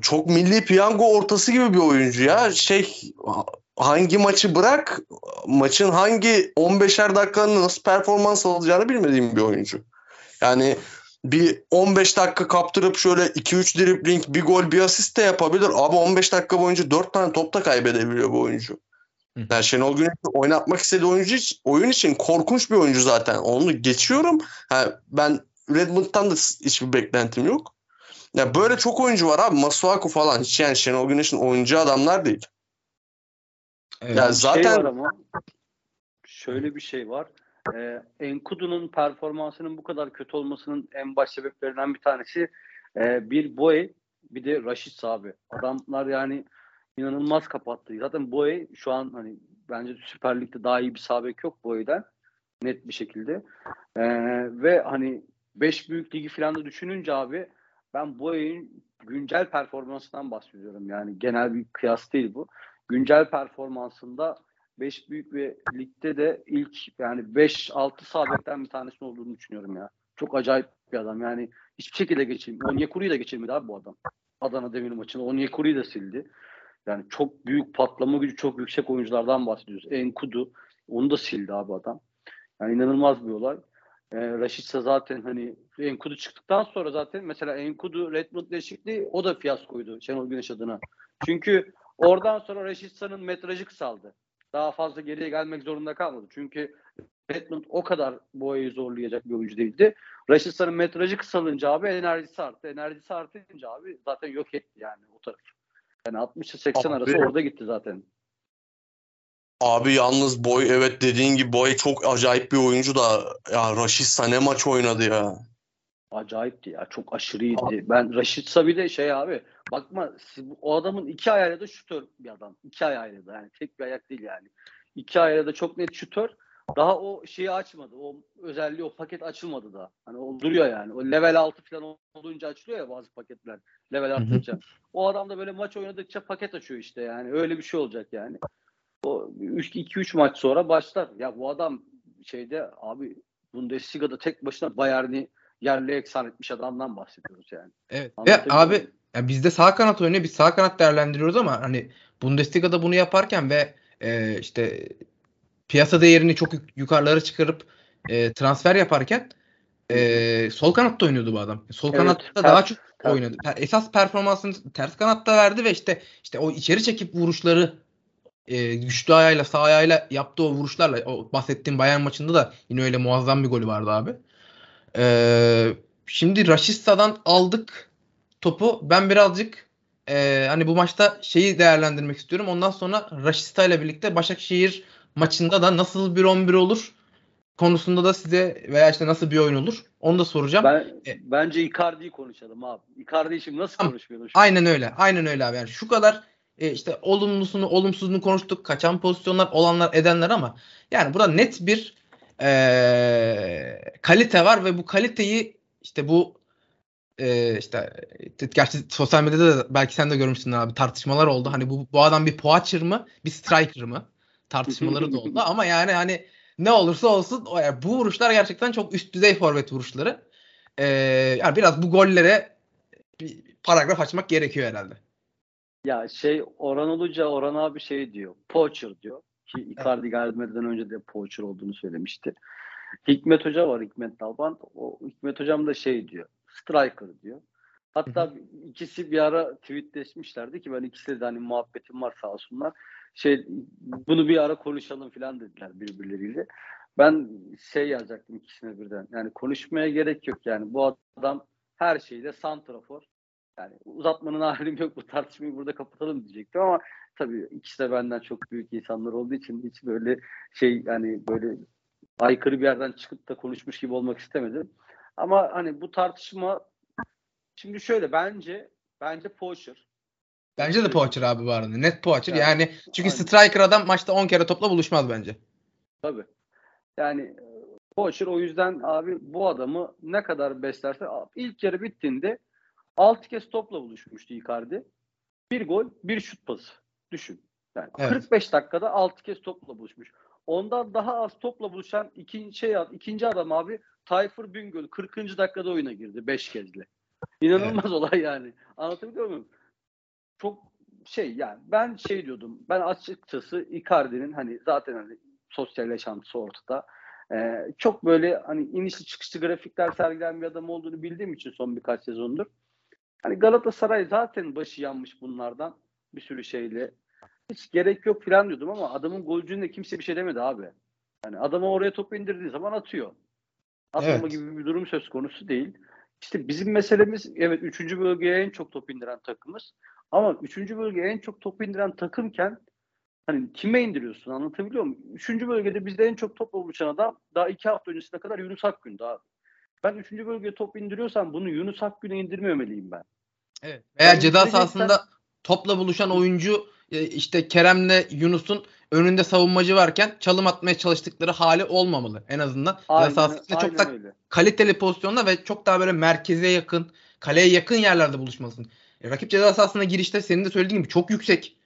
çok milli piyango ortası gibi bir oyuncu ya. Şey hangi maçı bırak maçın hangi 15'er dakikanın nasıl performans alacağını bilmediğim bir oyuncu. Yani bir 15 dakika kaptırıp şöyle 2-3 dribling bir gol bir asist de yapabilir. Abi 15 dakika boyunca 4 tane top da kaybedebiliyor bu oyuncu. Yani Şenol Güneş'i oynatmak istediği oyuncu oyun için korkunç bir oyuncu zaten. Onu geçiyorum. Yani ben Redmond'dan da hiçbir beklentim yok. Ya böyle çok oyuncu var abi. Masuaku falan. Hiç yani Şenol Güneş'in oyuncu adamlar değil. Evet. Ya zaten şey var ama şöyle bir şey var. Ee, Enkudu'nun performansının bu kadar kötü olmasının en baş sebeplerinden bir tanesi e, bir Boy bir de Raşit abi. Adamlar yani inanılmaz kapattı. Zaten Boy şu an hani bence Süper Lig'de daha iyi bir sabek yok Boy'dan net bir şekilde. Ee, ve hani 5 büyük ligi falan da düşününce abi ben Boy'un güncel performansından bahsediyorum. Yani genel bir kıyas değil bu. Güncel performansında 5 büyük ve ligde de ilk yani 5-6 sabekten bir tanesi olduğunu düşünüyorum ya. Çok acayip bir adam. Yani hiçbir şekilde geçilmiyor. Onyekuru'yu da geçirmedi abi bu adam. Adana Demir maçını. Onyekuru'yu da sildi. Yani çok büyük patlama gücü çok yüksek oyunculardan bahsediyoruz. Enkudu onu da sildi abi adam. Yani inanılmaz bir olay. Ee, Raşitsa zaten hani Enkudu çıktıktan sonra zaten mesela Enkudu Redmond değişikliği o da fiyaskoydu Şenol Güneş adına. Çünkü oradan sonra Raşitsa'nın metrajı kısaldı. Daha fazla geriye gelmek zorunda kalmadı. Çünkü Redmond o kadar boyayı zorlayacak bir oyuncu değildi. Raşitsa'nın metrajı kısalınca abi enerjisi arttı. Enerjisi artınca abi zaten yok etti yani o taraf. Yani 60 80 abi, arası orada gitti zaten. Abi yalnız Boy evet dediğin gibi Boy çok acayip bir oyuncu da ya Raşit ne maç oynadı ya. Acayipti ya. Çok aşırıydı. Abi. Ben Raşit Sabi de şey abi bakma o adamın iki ayağıyla da şutör bir adam. İki ayağıyla da yani tek bir ayak değil yani. İki ayağıyla da çok net şutör. Daha o şeyi açmadı. O özelliği o paket açılmadı da. Hani o duruyor yani. O level 6 falan olunca açılıyor ya bazı paketler. Level arttıkça. o adam da böyle maç oynadıkça paket açıyor işte yani. Öyle bir şey olacak yani. O 2-3 maç sonra başlar. Ya bu adam şeyde abi Bundesliga'da tek başına Bayern'i yerli eksan etmiş adamdan bahsediyoruz yani. Evet. Ve abi Yani bizde sağ kanat oynuyor. Biz sağ kanat değerlendiriyoruz ama hani Bundesliga'da bunu yaparken ve e, işte piyasa değerini çok yukarılara çıkarıp e, transfer yaparken e, sol kanatta oynuyordu bu adam. Sol Evet, kanatta ters- daha çok ters. oynadı. Esas performansını ters kanatta verdi ve işte işte o içeri çekip vuruşları e, güçlü ayağıyla sağ ayağıyla yaptığı o vuruşlarla o bahsettiğim Bayern maçında da yine öyle muazzam bir golü vardı abi. E, şimdi Raşista'dan aldık topu. Ben birazcık e, hani bu maçta şeyi değerlendirmek istiyorum. Ondan sonra Raşista ile birlikte Başakşehir maçında da nasıl bir 11 olur konusunda da size veya işte nasıl bir oyun olur onu da soracağım. Ben E- bence Icardi'yi konuşalım abi. Icardi'yi şimdi nasıl Tamam. konuşmuyoruz? Aynen öyle. Aynen öyle abi. Yani şu kadar e, işte olumlusunu, olumsuzunu konuştuk. Kaçan pozisyonlar, olanlar, edenler ama yani burada net bir e, kalite var ve bu kaliteyi işte bu e, işte gerçi sosyal medyada da belki sen de görmüşsün abi tartışmalar oldu. Hani bu bu adam bir poacher mı, bir striker mı? Tartışmaları da oldu [laughs] ama yani hani ne olursa olsun o yani bu vuruşlar gerçekten çok üst düzey forvet vuruşları. E, yani biraz bu gollere bir paragraf açmak gerekiyor herhalde. Ya şey Orhan Uluca, Orhan abi şey diyor. Poacher diyor. Ki Icardi gelmeden önce de poacher olduğunu söylemişti. Hikmet Hoca var Hikmet Dalban. O Hikmet Hocam da şey diyor. Striker diyor. Hatta ikisi bir ara tweetleşmişlerdi ki ben ikisiyle de hani muhabbetim var sağ olsunlar. Şey bunu bir ara konuşalım falan dediler birbirleriyle. Ben şey yazacaktım ikisine birden. Yani konuşmaya gerek yok yani. Bu adam her şeyde santrafor. Yani uzatmanın [laughs] halim yok bu tartışmayı burada kapatalım diyecektim ama tabii ikisi de benden çok büyük insanlar olduğu için hiç böyle şey yani böyle aykırı bir yerden çıkıp da konuşmuş gibi olmak istemedim. Ama hani bu tartışma şimdi şöyle bence bence Poacher. Bence de poacher abi bu arada. Net poacher. Yani, Yani çünkü aynen. striker adam maçta 10 kere topla buluşmaz bence. Tabii. Yani e, Poacher o yüzden abi bu adamı ne kadar beslerse ilk yarı bittiğinde 6 kez topla buluşmuştu Icardi. Bir gol, bir şut pası. Düşün. Yani Evet. 45 dakikada 6 kez topla buluşmuş. Ondan daha az topla buluşan ikinci şey ikinci adam abi Tayfur Bingöl 40. dakikada oyuna girdi 5 kezde. İnanılmaz olay yani. Anlatabiliyor muyum? Çok şey yani ben şey diyordum. Ben açıkçası Icardi'nin hani zaten hani sosyal yaşantısı ortada. Ee, çok böyle hani inişli çıkışlı grafikler sergilen bir adam olduğunu bildiğim için son birkaç sezondur. Hani Galatasaray zaten başı yanmış bunlardan bir sürü şeyle. Hiç gerek yok falan diyordum ama adamın golcüğünde kimse bir şey demedi abi. Yani adama oraya topu indirdiği zaman atıyor. Atmama Evet. gibi bir durum söz konusu değil. İşte bizim meselemiz evet 3. bölgeye en çok top indiren takımız. Ama 3. bölgeye en çok top indiren takımken hani kime indiriyorsun anlatabiliyor muyum? 3. bölgede bizde en çok top buluşan adam daha 2 hafta öncesine kadar Yunus Akgün'dü abi. Ben 3. bölgeye top indiriyorsam bunu Yunus Akgün'e indirmemeliyim ben. Evet. Veya Yani ceza sahasında topla buluşan oyuncu e, işte Kerem'le Yunus'un önünde savunmacı varken çalım atmaya çalıştıkları hali olmamalı en azından. Ceza Aynen, sahasında çok da öyle. kaliteli pozisyonda ve çok daha böyle merkeze yakın, kaleye yakın yerlerde buluşmalısın. E, rakip ceza sahasına girişte senin de söylediğin gibi çok yüksek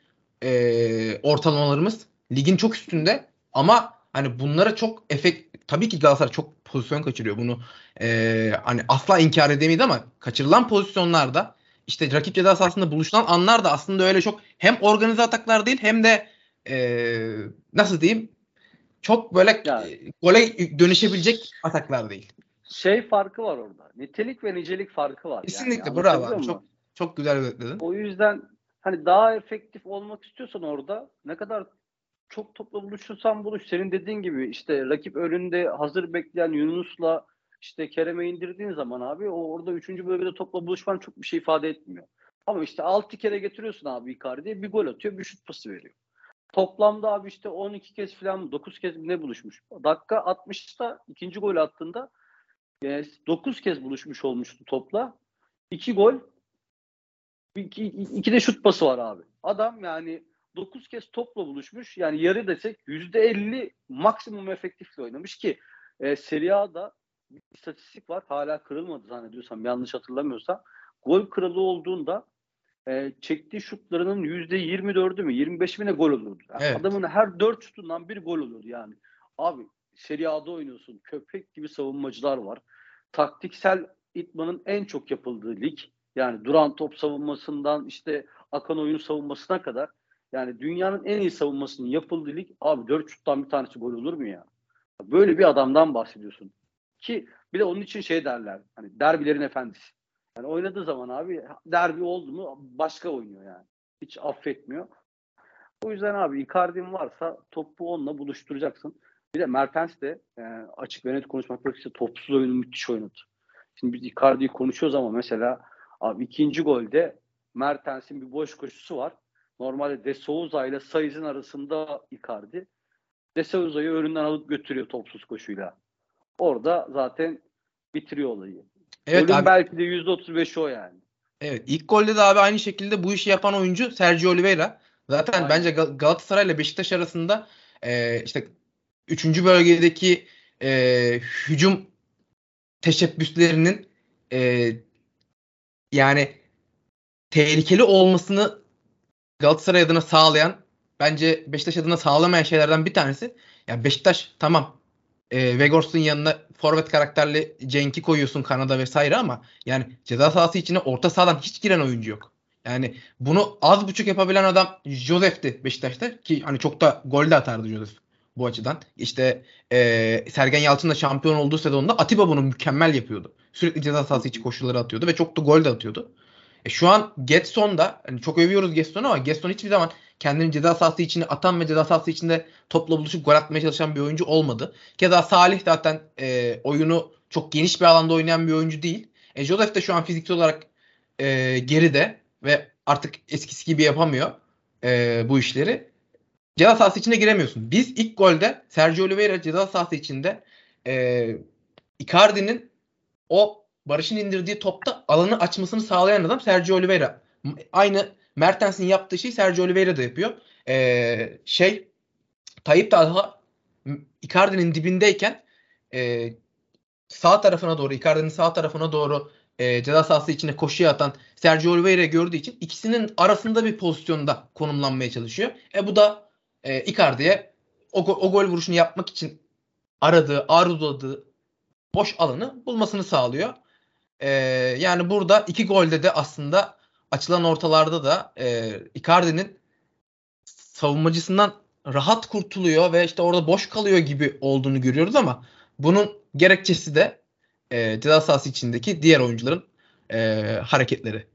e, ortalamalarımız. Ligin çok üstünde ama hani bunlara çok efekt tabii ki Galatasaray çok pozisyon kaçırıyor bunu. e, hani asla inkar edemeyiz ama kaçırılan pozisyonlarda işte rakip ceza sahasında buluşulan anlar da aslında öyle çok hem organize ataklar değil hem de e, nasıl diyeyim çok böyle Ya. e, gole dönüşebilecek ataklar değil. Şey farkı var orada. Nitelik ve nicelik farkı var. Kesinlikle, yani. bravo muyum? Çok güzel özetledin. O yüzden hani daha efektif olmak istiyorsan orada ne kadar çok topla buluşursan buluş. Senin dediğin gibi işte rakip önünde hazır bekleyen Yunus'la işte Kerem'e indirdiğin zaman abi o orada 3. bölgede topla buluşman çok bir şey ifade etmiyor. Ama işte 6 kere getiriyorsun abi Icardi'ye bir gol atıyor bir şut pası veriyor. Toplamda abi işte 12 kez falan 9 kez ne buluşmuş. Dakika 60'ta ikinci gol attığında 9 kez buluşmuş olmuştu topla. 2 gol iki, iki de şut pası var abi. Adam yani 9 kez topla buluşmuş. Yani yarı desek %50 maksimum efektifle oynamış ki e, Serie A'da bir istatistik var. Hala kırılmadı zannediyorsam yanlış hatırlamıyorsam. Gol kralı olduğunda e, çektiği şutlarının %24'ü mü 25 mi ne gol olurdu. Yani Evet. Adamın her 4 şutundan bir gol olurdu yani. Abi Serie A'da oynuyorsun. Köpek gibi savunmacılar var. Taktiksel itmanın en çok yapıldığı lig. Yani duran top savunmasından işte akan oyun savunmasına kadar yani dünyanın en iyi savunmasının yapıldığı lig abi 4 şuttan bir tanesi gol olur mu ya? Böyle bir adamdan bahsediyorsun. Ki bir de onun için şey derler. Hani derbilerin efendisi. Yani oynadığı zaman abi derbi oldu mu başka oynuyor yani. Hiç affetmiyor. O yüzden abi Icardi'm varsa topu onunla buluşturacaksın. Bir de Mertens de e, açık ve net konuşmak gerekirse topsuz oyunu müthiş oynadı. Şimdi biz Icardi'yi konuşuyoruz ama mesela abi ikinci golde Mertens'in bir boş koşusu var. Normalde De Souza ile Saiz'in arasında Icardi. De Souza'yı önünden alıp götürüyor topsuz koşuyla. Orada zaten bitiriyor olayı. Evet Golün abi. belki de %35'i o yani. Evet ilk golde de abi aynı şekilde bu işi yapan oyuncu Sergio Oliveira. Zaten Aynen. bence Gal- Galatasaray ile Beşiktaş arasında e, işte 3. bölgedeki e, hücum teşebbüslerinin e, yani tehlikeli olmasını Galatasaray adına sağlayan bence Beşiktaş adına sağlamayan şeylerden bir tanesi. Yani Beşiktaş tamam e, Vegors'un yanına forvet karakterli Cenk'i koyuyorsun Kanada vesaire ama yani ceza sahası içine orta sahadan hiç giren oyuncu yok. Yani bunu az buçuk yapabilen adam Josef'ti Beşiktaş'ta ki hani çok da gol de atardı Josef bu açıdan. İşte e, Sergen Yalçın'la şampiyon olduğu sezonda Atiba bunu mükemmel yapıyordu. Sürekli ceza sahası içi koşulları atıyordu ve çok da gol de atıyordu. E, şu an Getson da hani çok övüyoruz Getson'u ama Getson hiçbir zaman kendini ceza sahası içine atan ve ceza sahası içinde topla buluşup gol atmaya çalışan bir oyuncu olmadı. Keza Salih zaten e, oyunu çok geniş bir alanda oynayan bir oyuncu değil. E, Joseph de şu an fiziksel olarak e, geride ve artık eskisi gibi yapamıyor e, bu işleri. Ceza sahası içine giremiyorsun. Biz ilk golde Sergio Oliveira ceza sahası içinde e, Icardi'nin o Barış'ın indirdiği topta alanı açmasını sağlayan adam Sergio Oliveira. Aynı Mertens'in yaptığı şeyi Sergio Oliveira da yapıyor. E, şey Tayyip Talha Icardi'nin dibindeyken e, sağ tarafına doğru Icardi'nin sağ tarafına doğru e, ceza sahası içine koşuya atan Sergio Oliveira gördüğü için ikisinin arasında bir pozisyonda konumlanmaya çalışıyor. E bu da e, Icardi'ye o, o gol vuruşunu yapmak için aradığı, arzuladığı boş alanı bulmasını sağlıyor. E, yani burada iki golde de aslında açılan ortalarda da e, Icardi'nin savunmacısından rahat kurtuluyor ve işte orada boş kalıyor gibi olduğunu görüyoruz ama bunun gerekçesi de e, ceza sahası içindeki diğer oyuncuların e, hareketleri.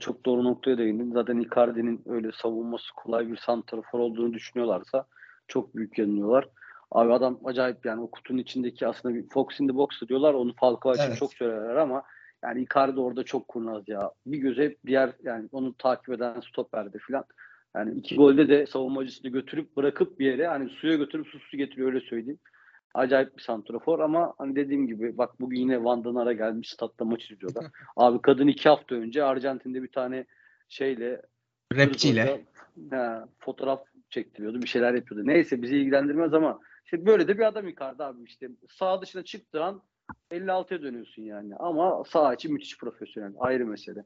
Çok doğru noktaya değindin. Zaten Icardi'nin öyle savunması kolay bir santrafor olduğunu düşünüyorlarsa çok büyük yanılıyorlar. Abi adam acayip yani o kutunun içindeki aslında bir Fox in the box diyorlar. Onu Falcao için Evet. çok söylerler ama yani Icardi orada çok kurnaz ya. Bir göze hep diğer yani onu takip eden stoperde falan. Yani iki golde de savunmacısını götürüp bırakıp bir yere hani suya götürüp su su getiriyor öyle söyleyeyim. Acayip bir santrafor ama hani dediğim gibi bak bugün yine Van Danara gelmiş statta maç izliyorlar. [laughs] Abi kadın iki hafta önce Arjantin'de bir tane şeyle Rapçiyle. Ha, fotoğraf çektiriyordu. Bir şeyler yapıyordu. Neyse bizi ilgilendirmez ama işte böyle de bir adam Icardi abi işte. Sağ dışına çıktığı an 56'ya dönüyorsun yani. Ama sağ içi müthiş profesyonel. Ayrı mesele.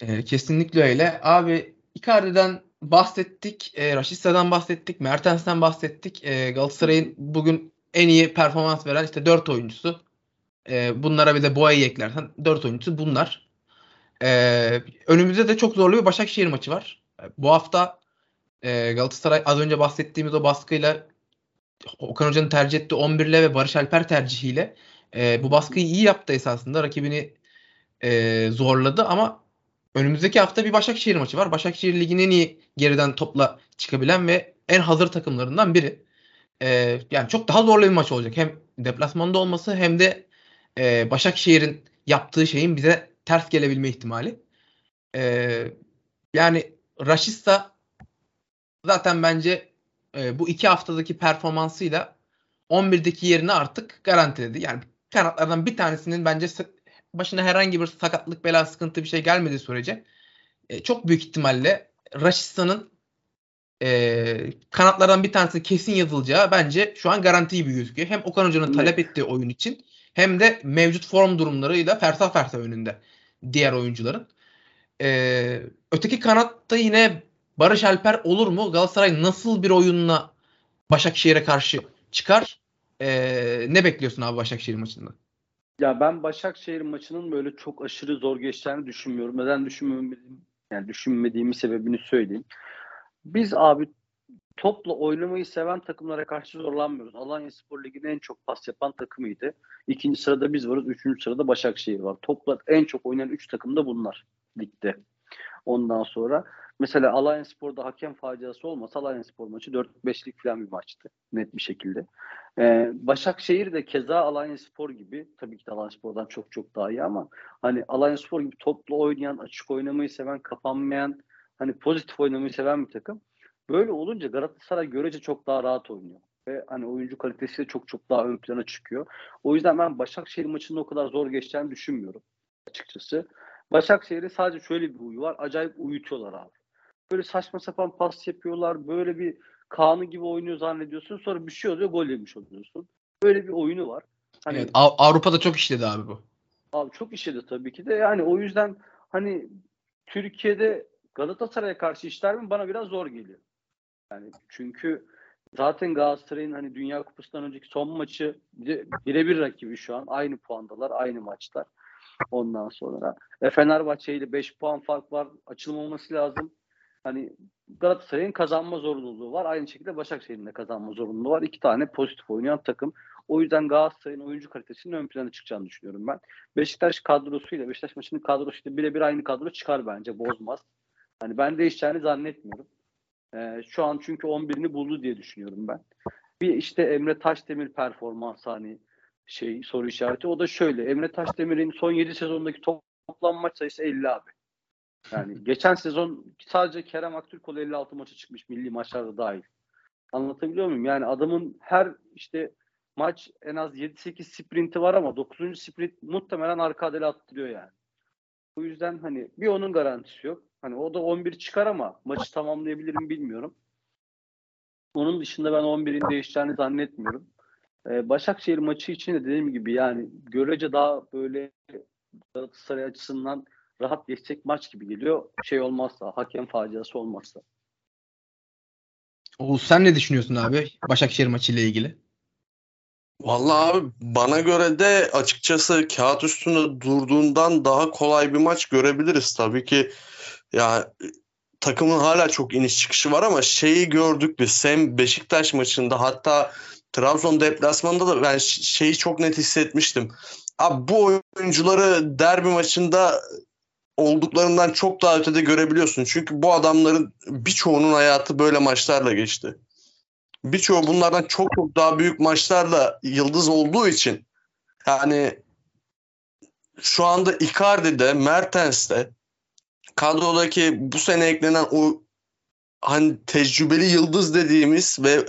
E, kesinlikle öyle. Abi Icardi'den bahsettik. E, Raşitsa'dan bahsettik. Mertens'ten bahsettik. E, Galatasaray'ın bugün en iyi performans veren işte 4 oyuncusu. E, bunlara bir de Boya'yı eklersen 4 oyuncusu bunlar. E, önümüzde de çok zorlu bir Başakşehir maçı var. E, Bu hafta e, Galatasaray az önce bahsettiğimiz o baskıyla Okan Hoca'nın tercih ettiği 11'le ve Barış Alper tercihiyle e, bu baskıyı iyi yaptı esasında. Rakibini e, zorladı ama önümüzdeki hafta bir Başakşehir maçı var. Başakşehir liginin en iyi geriden topla çıkabilen ve en hazır takımlarından biri. E, yani çok daha zorlu bir maç olacak. Hem deplasmanda olması hem de e, Başakşehir'in yaptığı şeyin bize ters gelebilme ihtimali. E, yani Raşista zaten bence e, bu iki haftadaki performansıyla 11'deki yerini artık garantiledi. Yani kanatlardan bir tanesinin bence başına herhangi bir sakatlık, bela, sıkıntı bir şey gelmediği sürece e, çok büyük ihtimalle Raşista'nın e, kanatlardan bir tanesi kesin yazılacağı bence şu an garanti gibi gözüküyor. Hem Okan Hoca'nın talep ettiği oyun için hem de mevcut form durumlarıyla fersa fersa önünde diğer oyuncuların. E, öteki kanatta yine Barış Alper olur mu? Galatasaray nasıl bir oyunla Başakşehir'e karşı çıkar? E, ne bekliyorsun abi Başakşehir maçında? Ya ben Başakşehir maçının böyle çok aşırı zor geçeceğini düşünmüyorum. Neden düşünmediğim yani düşünmediğimi sebebini söyleyeyim. Biz abi topla oynamayı seven takımlara karşı zorlanmıyoruz. Alanya Spor Ligi'nin en çok pas yapan takımıydı. İkinci sırada biz varız. Üçüncü sırada Başakşehir var. Topla en çok oynayan üç takım da bunlar ligde. Ondan sonra mesela Alanya Spor'da hakem faciası olmasa Alanya Spor maçı 4-5'lik falan bir maçtı. Net bir şekilde. Ee, Başakşehir de keza Alanya Spor gibi tabii ki de Alanya Spor'dan çok çok daha iyi ama hani Alanya Spor gibi toplu oynayan, açık oynamayı seven, kapanmayan, hani pozitif oynamayı seven bir takım. Böyle olunca Galatasaray görece çok daha rahat oynuyor. Ve hani oyuncu kalitesi de çok çok daha ön plana çıkıyor. O yüzden ben Başakşehir maçının o kadar zor geçeceğini düşünmüyorum açıkçası. Başakşehir'e sadece şöyle bir huyu var. Acayip uyutuyorlar abi. Böyle saçma sapan pas yapıyorlar. Böyle bir Kaan'ı gibi oynuyor zannediyorsun. Sonra bir şey oluyor gol yemiş oluyorsun. Böyle bir oyunu var. Hani, evet, Av- Avrupa'da çok işledi abi bu. Abi çok işledi tabii ki de. Yani o yüzden hani Türkiye'de Galatasaray'a karşı işler mi bana biraz zor geliyor. Yani çünkü zaten Galatasaray'ın hani Dünya Kupası'ndan önceki son maçı birebir rakibi şu an. Aynı puandalar, aynı maçlar. Ondan sonra e, Fenerbahçe ile 5 puan fark var. Açılmaması lazım. Hani Galatasaray'ın kazanma zorunluluğu var. Aynı şekilde Başakşehir'in de kazanma zorunluluğu var. İki tane pozitif oynayan takım. O yüzden Galatasaray'ın oyuncu kalitesinin ön plana çıkacağını düşünüyorum ben. Beşiktaş kadrosuyla, Beşiktaş maçının kadrosuyla birebir aynı kadro çıkar bence. Bozmaz. Hani ben değişeceğini zannetmiyorum. Ee, şu an çünkü 11'ini buldu diye düşünüyorum ben. Bir işte Emre Taşdemir performansı hani şey soru işareti. O da şöyle. Emre Taşdemir'in son 7 sezondaki toplam maç sayısı 50 abi. Yani [laughs] geçen sezon sadece Kerem Aktürkoğlu 56 maça çıkmış milli maçlarda dahil. Anlatabiliyor muyum? Yani adamın her işte maç en az 7-8 sprinti var ama 9. sprint muhtemelen arka adele attırıyor yani. O yüzden hani bir onun garantisi yok. Hani o da 11 çıkar ama maçı tamamlayabilir mi bilmiyorum. Onun dışında ben 11'in değişeceğini zannetmiyorum. Ee, Başakşehir maçı için de dediğim gibi yani görece daha böyle Galatasaray açısından rahat geçecek maç gibi geliyor. Şey olmazsa, hakem faciası olmazsa. Oğuz sen ne düşünüyorsun abi Başakşehir maçı ile ilgili? Vallahi abi bana göre de açıkçası kağıt üstünde durduğundan daha kolay bir maç görebiliriz. Tabii ki ya takımın hala çok iniş çıkışı var ama şeyi gördük biz hem Beşiktaş maçında hatta Trabzon deplasmanında da ben şeyi çok net hissetmiştim. Abi bu oyuncuları derbi maçında olduklarından çok daha ötede görebiliyorsun. Çünkü bu adamların birçoğunun hayatı böyle maçlarla geçti. Birçoğu bunlardan çok çok daha büyük maçlarla yıldız olduğu için yani şu anda Icardi'de, Mertens'te kadrodaki bu sene eklenen o hani tecrübeli yıldız dediğimiz ve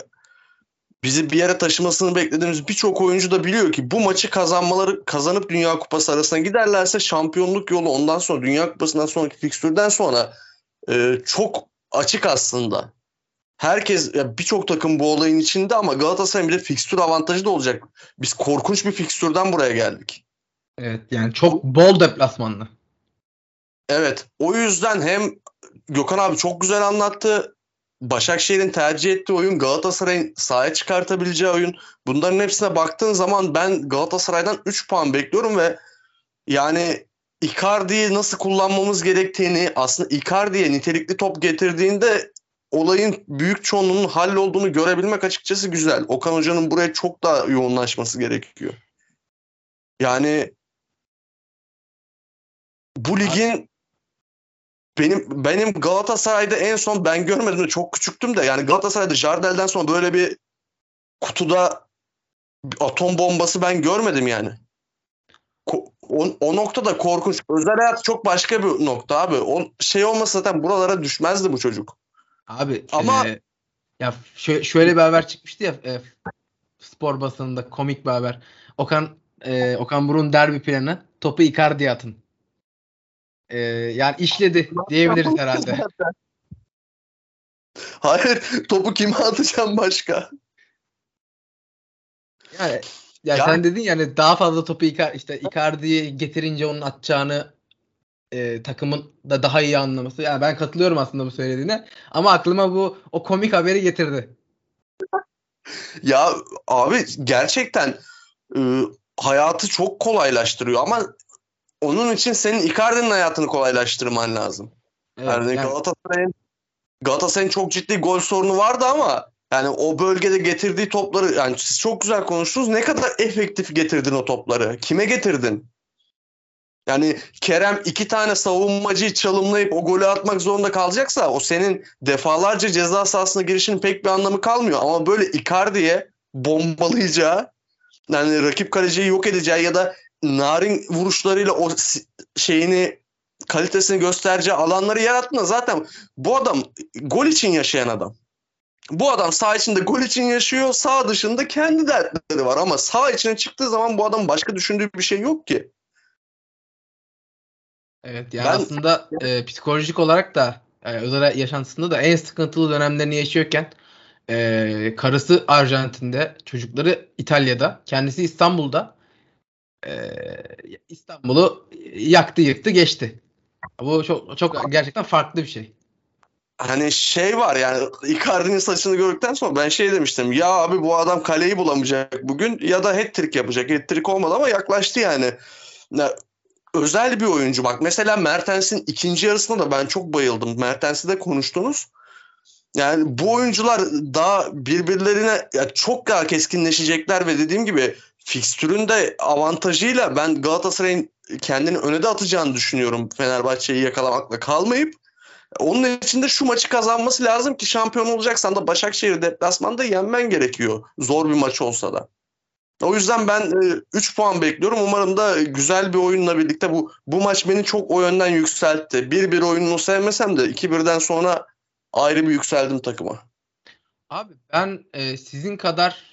bizi bir yere taşımasını beklediğimiz birçok oyuncu da biliyor ki bu maçı kazanmaları kazanıp Dünya Kupası arasına giderlerse şampiyonluk yolu ondan sonra Dünya Kupası'ndan sonraki fikstürden sonra e, çok açık aslında. Herkes ya birçok takım bu olayın içinde ama Galatasaray'ın bir de fikstür avantajı da olacak. Biz korkunç bir fikstürden buraya geldik. Evet yani çok bol deplasmanlı. Evet o yüzden hem Gökhan abi çok güzel anlattı. Başakşehir'in tercih ettiği oyun Galatasaray'ın sahaya çıkartabileceği oyun. Bunların hepsine baktığın zaman ben Galatasaray'dan 3 puan bekliyorum ve yani Icardi'yi nasıl kullanmamız gerektiğini aslında Icardi'ye nitelikli top getirdiğinde olayın büyük çoğunluğunun hallolduğunu görebilmek açıkçası güzel. Okan Hoca'nın buraya çok daha yoğunlaşması gerekiyor. Yani bu ligin benim benim Galatasaray'da en son ben görmedim de çok küçüktüm de yani Galatasaray'da Jardel'den sonra böyle bir kutuda atom bombası ben görmedim yani. O, o noktada korkunç. Özel hayat çok başka bir nokta abi. O şey olmasa zaten buralara düşmezdi bu çocuk. Abi ama e, ya şöyle, şöyle bir haber çıkmıştı ya e, spor basınında komik bir haber. Okan e, Okan Burun derbi planı topu Icardi'ye atın. E, yani işledi diyebiliriz herhalde. Hayır topu kime atacağım başka? Yani ya, ya sen dedin yani daha fazla topu Icar işte Icardi'yi getirince onun atacağını e, takımın da daha iyi anlaması. Yani ben katılıyorum aslında bu söylediğine. Ama aklıma bu o komik haberi getirdi. [laughs] ya abi gerçekten e, hayatı çok kolaylaştırıyor ama onun için senin Icardi'nin hayatını kolaylaştırman lazım. Evet, yani, yani- Galatasaray'ın Galatasaray'ın çok ciddi gol sorunu vardı ama yani o bölgede getirdiği topları yani siz çok güzel konuştunuz. Ne kadar efektif getirdin o topları? Kime getirdin? Yani Kerem iki tane savunmacıyı çalımlayıp o golü atmak zorunda kalacaksa o senin defalarca ceza sahasına girişinin pek bir anlamı kalmıyor. Ama böyle Icardi'ye bombalayacağı yani rakip kaleciyi yok edeceği ya da narin vuruşlarıyla o şeyini kalitesini göstereceği alanları yarattığında zaten bu adam gol için yaşayan adam. Bu adam sağ içinde gol için yaşıyor, sağ dışında kendi dertleri var ama sağ içine çıktığı zaman bu adam başka düşündüğü bir şey yok ki. Evet yani Ben- aslında e, psikolojik olarak da e, özel yaşantısında da en sıkıntılı dönemlerini yaşıyorken e, karısı Arjantin'de, çocukları İtalya'da, kendisi İstanbul'da e, İstanbul'u yaktı yıktı geçti. Bu çok çok gerçekten farklı bir şey. Hani şey var yani Icardi'nin saçını gördükten sonra ben şey demiştim. Ya abi bu adam kaleyi bulamayacak bugün ya da hat-trick yapacak. Hat-trick olmadı ama yaklaştı yani. Ya, özel bir oyuncu bak. Mesela Mertens'in ikinci yarısına da ben çok bayıldım. Mertens'i de konuştunuz. Yani bu oyuncular daha birbirlerine ya çok daha keskinleşecekler ve dediğim gibi fikstürün de avantajıyla ben Galatasaray'ın kendini öne de atacağını düşünüyorum Fenerbahçe'yi yakalamakla kalmayıp onun için de şu maçı kazanması lazım ki şampiyon olacaksan da Başakşehir deplasmanda yenmen gerekiyor. Zor bir maç olsa da. O yüzden ben 3 puan bekliyorum. Umarım da güzel bir oyunla birlikte bu bu maç beni çok o yönden yükseltti. 1-1 oyununu sevmesem de 2-1'den sonra ayrı bir yükseldim takıma. Abi ben e, sizin kadar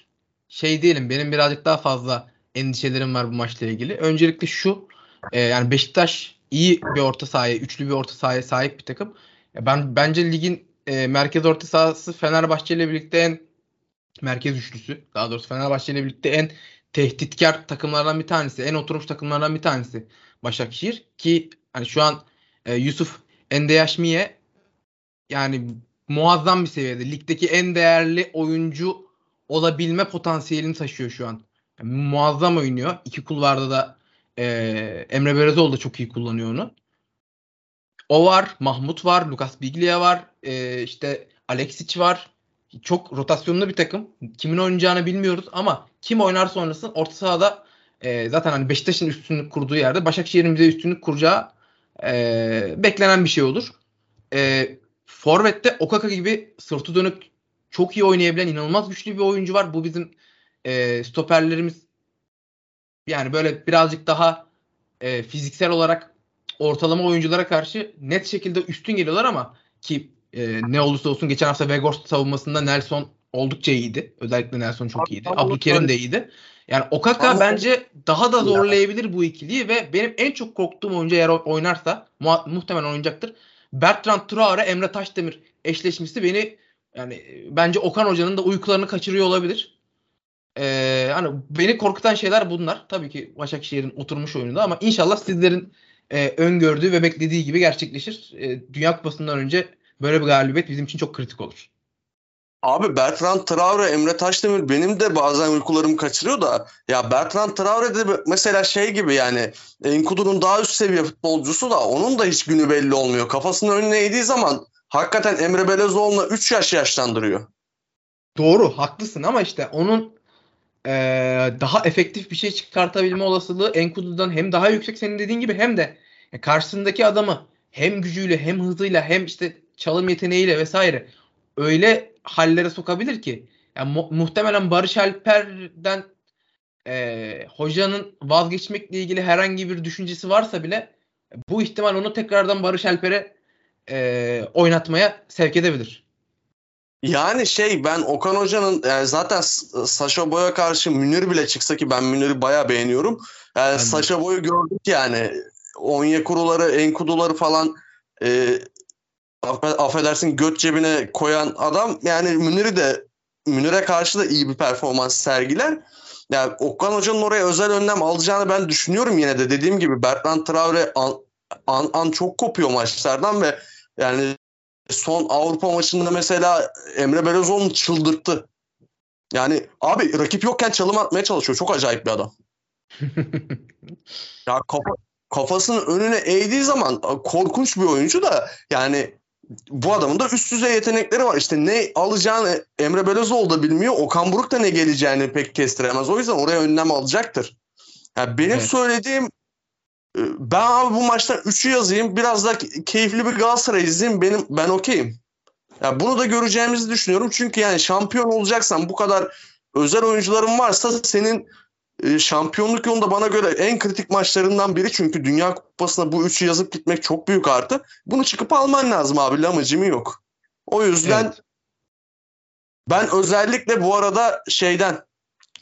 şey değilim. Benim birazcık daha fazla endişelerim var bu maçla ilgili. Öncelikle şu e, yani Beşiktaş iyi bir orta sahaya, üçlü bir orta sahaya sahip bir takım. Ben bence ligin e, merkez orta sahası Fenerbahçe ile birlikte en merkez üçlüsü. Daha doğrusu Fenerbahçe ile birlikte en tehditkar takımlardan bir tanesi, en oturmuş takımlardan bir tanesi Başakşehir ki hani şu an e, Yusuf Endeyaşmiye yani muazzam bir seviyede. Ligdeki en değerli oyuncu olabilme potansiyelini taşıyor şu an. Yani muazzam oynuyor. İki kulvarda da e, Emre Berezoğlu da çok iyi kullanıyor onu. O var, Mahmut var, Lucas Biglia var, e, işte Alexic var. Çok rotasyonlu bir takım. Kimin oynayacağını bilmiyoruz ama kim oynarsa oynasın orta sahada e, zaten hani Beşiktaş'ın üstünlük kurduğu yerde Başakşehir'in bize üstünlük kuracağı e, beklenen bir şey olur. E, Forvet'te Okaka gibi sırtı dönük çok iyi oynayabilen inanılmaz güçlü bir oyuncu var. Bu bizim e, stoperlerimiz yani böyle birazcık daha e, fiziksel olarak ortalama oyunculara karşı net şekilde üstün geliyorlar ama ki e, ne olursa olsun geçen hafta Weghorst savunmasında Nelson oldukça iyiydi. Özellikle Nelson çok iyiydi. Abdülkerim de iyiydi. Yani Okaka bence daha da zorlayabilir bu ikiliyi ve benim en çok korktuğum oyuncu eğer oynarsa muhtemelen oynayacaktır. Bertrand Traore, Emre Taşdemir eşleşmesi beni yani e, bence Okan Hoca'nın da uykularını kaçırıyor olabilir. Ee, hani beni korkutan şeyler bunlar. Tabii ki Başakşehir'in oturmuş oyununda ama inşallah sizlerin e, öngördüğü ve beklediği gibi gerçekleşir. E, Dünya Kupası'ndan önce böyle bir galibiyet bizim için çok kritik olur. Abi Bertrand Traore, Emre Taşdemir benim de bazen uykularımı kaçırıyor da ya Bertrand Traore de mesela şey gibi yani Enkudu'nun daha üst seviye futbolcusu da onun da hiç günü belli olmuyor. Kafasını önüne eğdiği zaman hakikaten Emre Belezoğlu'na 3 yaş yaşlandırıyor. Doğru, haklısın ama işte onun e, daha efektif bir şey çıkartabilme olasılığı Enkudu'dan hem daha yüksek senin dediğin gibi hem de e, karşısındaki adamı hem gücüyle hem hızıyla hem işte çalım yeteneğiyle vesaire öyle hallere sokabilir ki yani mu- muhtemelen Barış Alper'den e, hocanın vazgeçmekle ilgili herhangi bir düşüncesi varsa bile bu ihtimal onu tekrardan Barış Alper'e e, oynatmaya sevk edebilir. Yani şey ben Okan Hoca'nın yani zaten Saşa Boy'a karşı Münir bile çıksa ki ben Münir'i bayağı beğeniyorum. Yani de. Saşa Boy'u gördük yani. Onyekuruları, Enkuduları falan e, affe- affedersin göt cebine koyan adam yani Münir'i de Münir'e karşı da iyi bir performans sergiler. Yani Okan Hoca'nın oraya özel önlem alacağını ben düşünüyorum yine de. Dediğim gibi Bertrand Traore an, an, çok kopuyor maçlardan ve yani son Avrupa maçında mesela Emre Belözoğlu'nu çıldırttı. Yani abi rakip yokken çalım atmaya çalışıyor. Çok acayip bir adam. [laughs] Ya kafa, kafasını önüne eğdiği zaman korkunç bir oyuncu da yani bu adamın da üst düzey yetenekleri var. İşte ne alacağını Emre Belözoğlu da bilmiyor. Okan Buruk da ne geleceğini pek kestiremez. O yüzden oraya önlem alacaktır. Yani benim Evet. söylediğim ben abi bu maçtan 3'ü yazayım. Biraz da keyifli bir Galatasaray izleyeyim. Benim ben okeyim. Ya bunu da göreceğimizi düşünüyorum. Çünkü yani şampiyon olacaksan bu kadar özel oyuncuların varsa senin e, şampiyonluk yolunda bana göre en kritik maçlarından biri. Çünkü Dünya Kupası'na bu üçü yazıp gitmek çok büyük artı. Bunu çıkıp alman lazım abi. Lamıcımı yok. O yüzden Evet. ben özellikle bu arada şeyden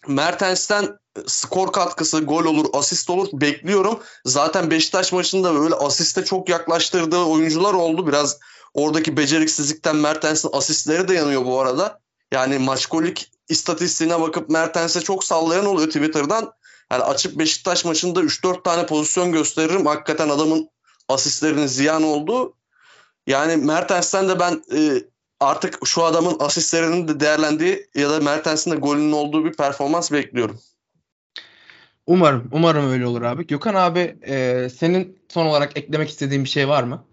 Mertens'ten skor katkısı, gol olur, asist olur bekliyorum. Zaten Beşiktaş maçında böyle asiste çok yaklaştırdığı oyuncular oldu. Biraz oradaki beceriksizlikten Mertens'in asistleri de yanıyor bu arada. Yani maçkolik istatistiğine bakıp Mertens'e çok sallayan oluyor Twitter'dan. Yani açıp Beşiktaş maçında 3-4 tane pozisyon gösteririm. Hakikaten adamın asistlerinin ziyan olduğu. Yani Mertens'ten de ben e, artık şu adamın asistlerinin de değerlendiği ya da Mertens'in de golünün olduğu bir performans bekliyorum. Umarım, umarım öyle olur abi. Gökhan abi, e, senin son olarak eklemek istediğin bir şey var mı?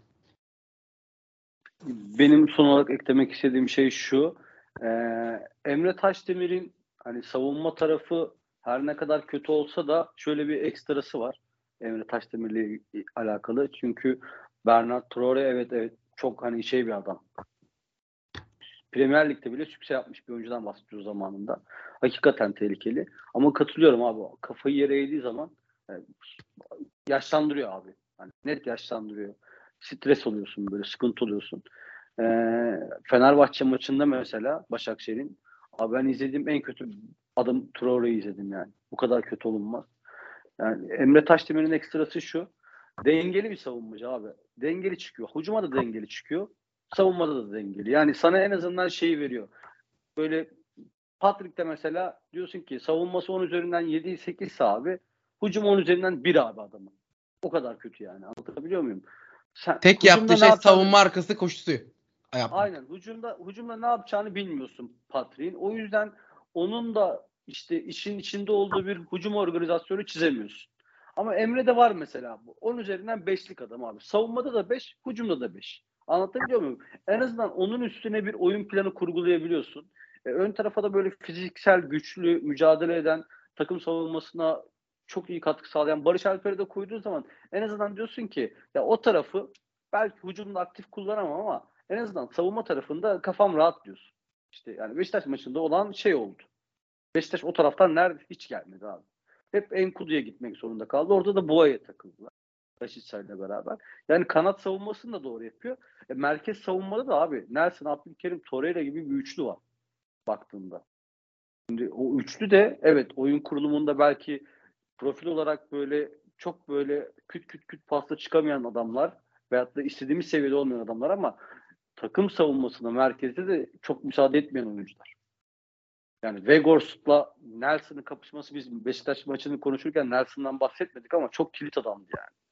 Benim son olarak eklemek istediğim şey şu. Ee, Emre Taşdemir'in hani savunma tarafı her ne kadar kötü olsa da şöyle bir ekstrası var. Emre Taşdemir'le alakalı. Çünkü Bernard Traore evet evet çok hani şey bir adam. Premier Lig'de bile sükse yapmış bir oyuncudan bahsediyoruz zamanında. Hakikaten tehlikeli. Ama katılıyorum abi. Kafayı yere eğdiği zaman yani yaşlandırıyor abi. Hani net yaşlandırıyor. Stres oluyorsun böyle, sıkıntı oluyorsun. Ee, Fenerbahçe maçında mesela Başakşehir'in abi ben izlediğim en kötü adam Traore'yi izledim yani. Bu kadar kötü olunmaz. Yani Emre Taşdemir'in ekstrası şu. Dengeli bir savunmacı abi. Dengeli çıkıyor. Hücuma da dengeli çıkıyor. Savunmada da dengeli. Yani sana en azından şeyi veriyor. Böyle Patrick'te mesela diyorsun ki savunması 10 üzerinden 7-8 abi. Hücum 10 üzerinden 1 abi adamın. O kadar kötü yani. Anlatabiliyor muyum? Sen, Tek yaptığı şey savunma arkası koşusu. Yapmak. Aynen. Hücumda, hücumda ne yapacağını bilmiyorsun Patrick'in. O yüzden onun da işte işin içinde olduğu bir hücum organizasyonu çizemiyorsun. Ama Emre'de var mesela bu. 10 üzerinden 5'lik adam abi. Savunmada da 5, hücumda da 5. Anlatabiliyor muyum? En azından onun üstüne bir oyun planı kurgulayabiliyorsun. E, ön tarafa da böyle fiziksel, güçlü, mücadele eden, takım savunmasına çok iyi katkı sağlayan Barış Alper'i de koyduğun zaman en azından diyorsun ki ya o tarafı belki hücumda aktif kullanamam ama en azından savunma tarafında kafam rahat diyorsun. İşte yani Beşiktaş maçında olan şey oldu. Beşiktaş o taraftan nerede hiç gelmedi abi. Hep Enkudu'ya gitmek zorunda kaldı. Orada da Boğa'ya takıldılar. Raşitsa ile beraber. Yani kanat savunmasını da doğru yapıyor. E, merkez savunmada da abi Nelson, Abdülkerim, Torreira gibi bir üçlü var baktığında. Şimdi o üçlü de evet oyun kurulumunda belki profil olarak böyle çok böyle küt küt küt pasta çıkamayan adamlar veyahut da istediğimiz seviyede olmayan adamlar ama takım savunmasında merkezde de çok müsaade etmeyen oyuncular. Yani Vegors'la Nelson'ın kapışması biz Beşiktaş maçını konuşurken Nelson'dan bahsetmedik ama çok kilit adamdı yani.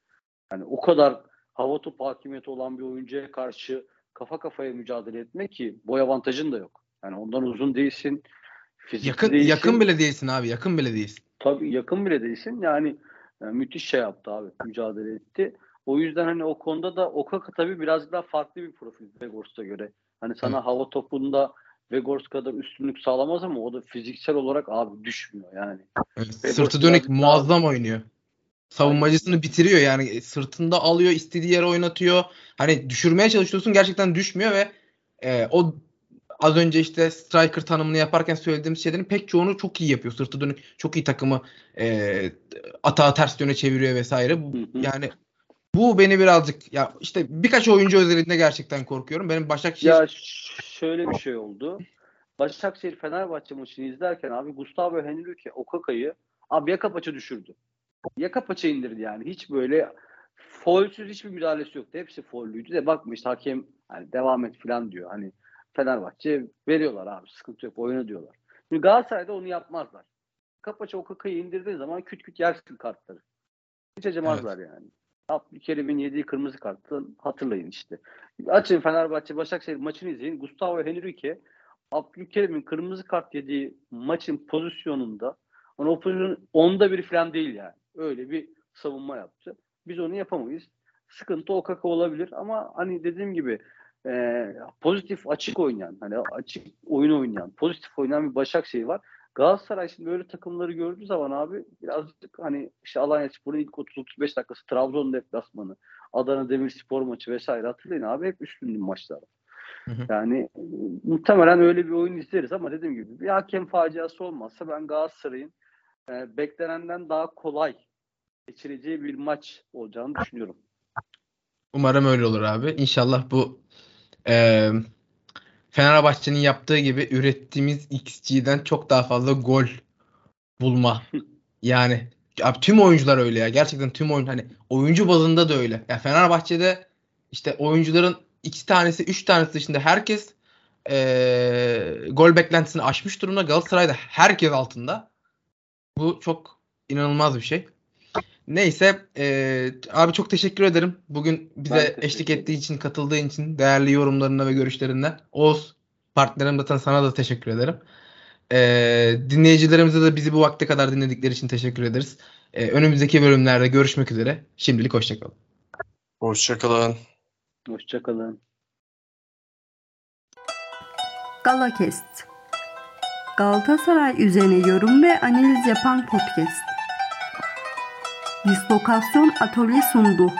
Yani o kadar hava topu hakimiyeti olan bir oyuncuya karşı kafa kafaya mücadele etmek ki boy avantajın da yok. Yani ondan uzun değilsin. Fizikli Yakın değilsin. yakın bile değilsin abi. Yakın bile değilsin. Tabii yakın bile değilsin. Yani, yani müthiş şey yaptı abi. Mücadele etti. O yüzden hani o konuda da Okaka tabii biraz daha farklı bir profil Vegors'a göre. Hani sana hava topunda Vegors kadar üstünlük sağlamaz ama o da fiziksel olarak abi düşmüyor yani. Evet, Ve Sırtı dönük biraz daha- muazzam oynuyor. Savunmacısını bitiriyor yani E, sırtında alıyor, istediği yere oynatıyor. Hani düşürmeye çalışıyorsun gerçekten düşmüyor ve e, o az önce işte striker tanımını yaparken söylediğim şeylerin pek çoğunu çok iyi yapıyor. Sırtı dönük çok iyi takımı e, atağı ters yöne çeviriyor vesaire. Yani bu beni birazcık ya işte birkaç oyuncu özelinde gerçekten korkuyorum. Benim Başakşehir Ya şöyle bir şey oldu. Başakşehir Fenerbahçe maçını izlerken abi Gustavo Henrique Okaka'yı abi yaka paça düşürdü. Yaka paça indirdi yani. Hiç böyle foulsüz hiçbir müdahalesi yoktu. Hepsi faullüydü de bakma işte hakem hani devam et falan diyor. Hani Fenerbahçe veriyorlar abi. Sıkıntı yok. Oyna diyorlar. Şimdi Galatasaray'da onu yapmazlar. Kapaça Okaka'yı indirdiği zaman küt küt yersin kartları. Hiç acımazlar yani. Abdülkerim'in yediği kırmızı kartı hatırlayın işte. Açın Fenerbahçe Başakşehir maçını izleyin. Gustavo Henrique Abdülkerim'in kırmızı kart yediği maçın pozisyonunda Hani o pozisyonun onda biri falan değil yani. Öyle bir savunma yaptı. Biz onu yapamayız. Sıkıntı o kaka olabilir ama hani dediğim gibi e, pozitif açık oynayan hani açık oyun oynayan pozitif oynayan bir Başakşehir var. Galatasaray şimdi böyle takımları gördüğü zaman abi birazcık hani işte Alanya Spor'un ilk 30-35 dakikası Trabzon deplasmanı, Adana Demirspor maçı vesaire hatırlayın abi hep üstünlü maçlar. Hı hı. Yani e, muhtemelen öyle bir oyun izleriz ama dediğim gibi bir hakem faciası olmazsa ben Galatasaray'ın e, beklenenden daha kolay geçireceği bir maç olacağını düşünüyorum. Umarım öyle olur abi. İnşallah bu e, Fenerbahçe'nin yaptığı gibi ürettiğimiz XG'den çok daha fazla gol bulma. [laughs] Yani abi tüm oyuncular öyle ya. Gerçekten tüm oyun hani oyuncu bazında da öyle. Ya Fenerbahçe'de işte oyuncuların iki tanesi, üç tanesi dışında herkes e, gol beklentisini aşmış durumda. Galatasaray'da herkes altında. Bu çok inanılmaz bir şey. Neyse e, abi çok teşekkür ederim. Bugün bize eşlik ettiğin için, katıldığın için, değerli yorumlarına ve görüşlerinden. Oğuz partnerim zaten sana da teşekkür ederim. E, dinleyicilerimize de bizi bu vakte kadar dinledikleri için teşekkür ederiz. E, önümüzdeki bölümlerde görüşmek üzere. Şimdilik hoşçakalın. Hoşçakalın. Hoşçakalın. Galakest. Galatasaray üzerine yorum ve analiz yapan podcast. Dislokasyon Atölye sundu.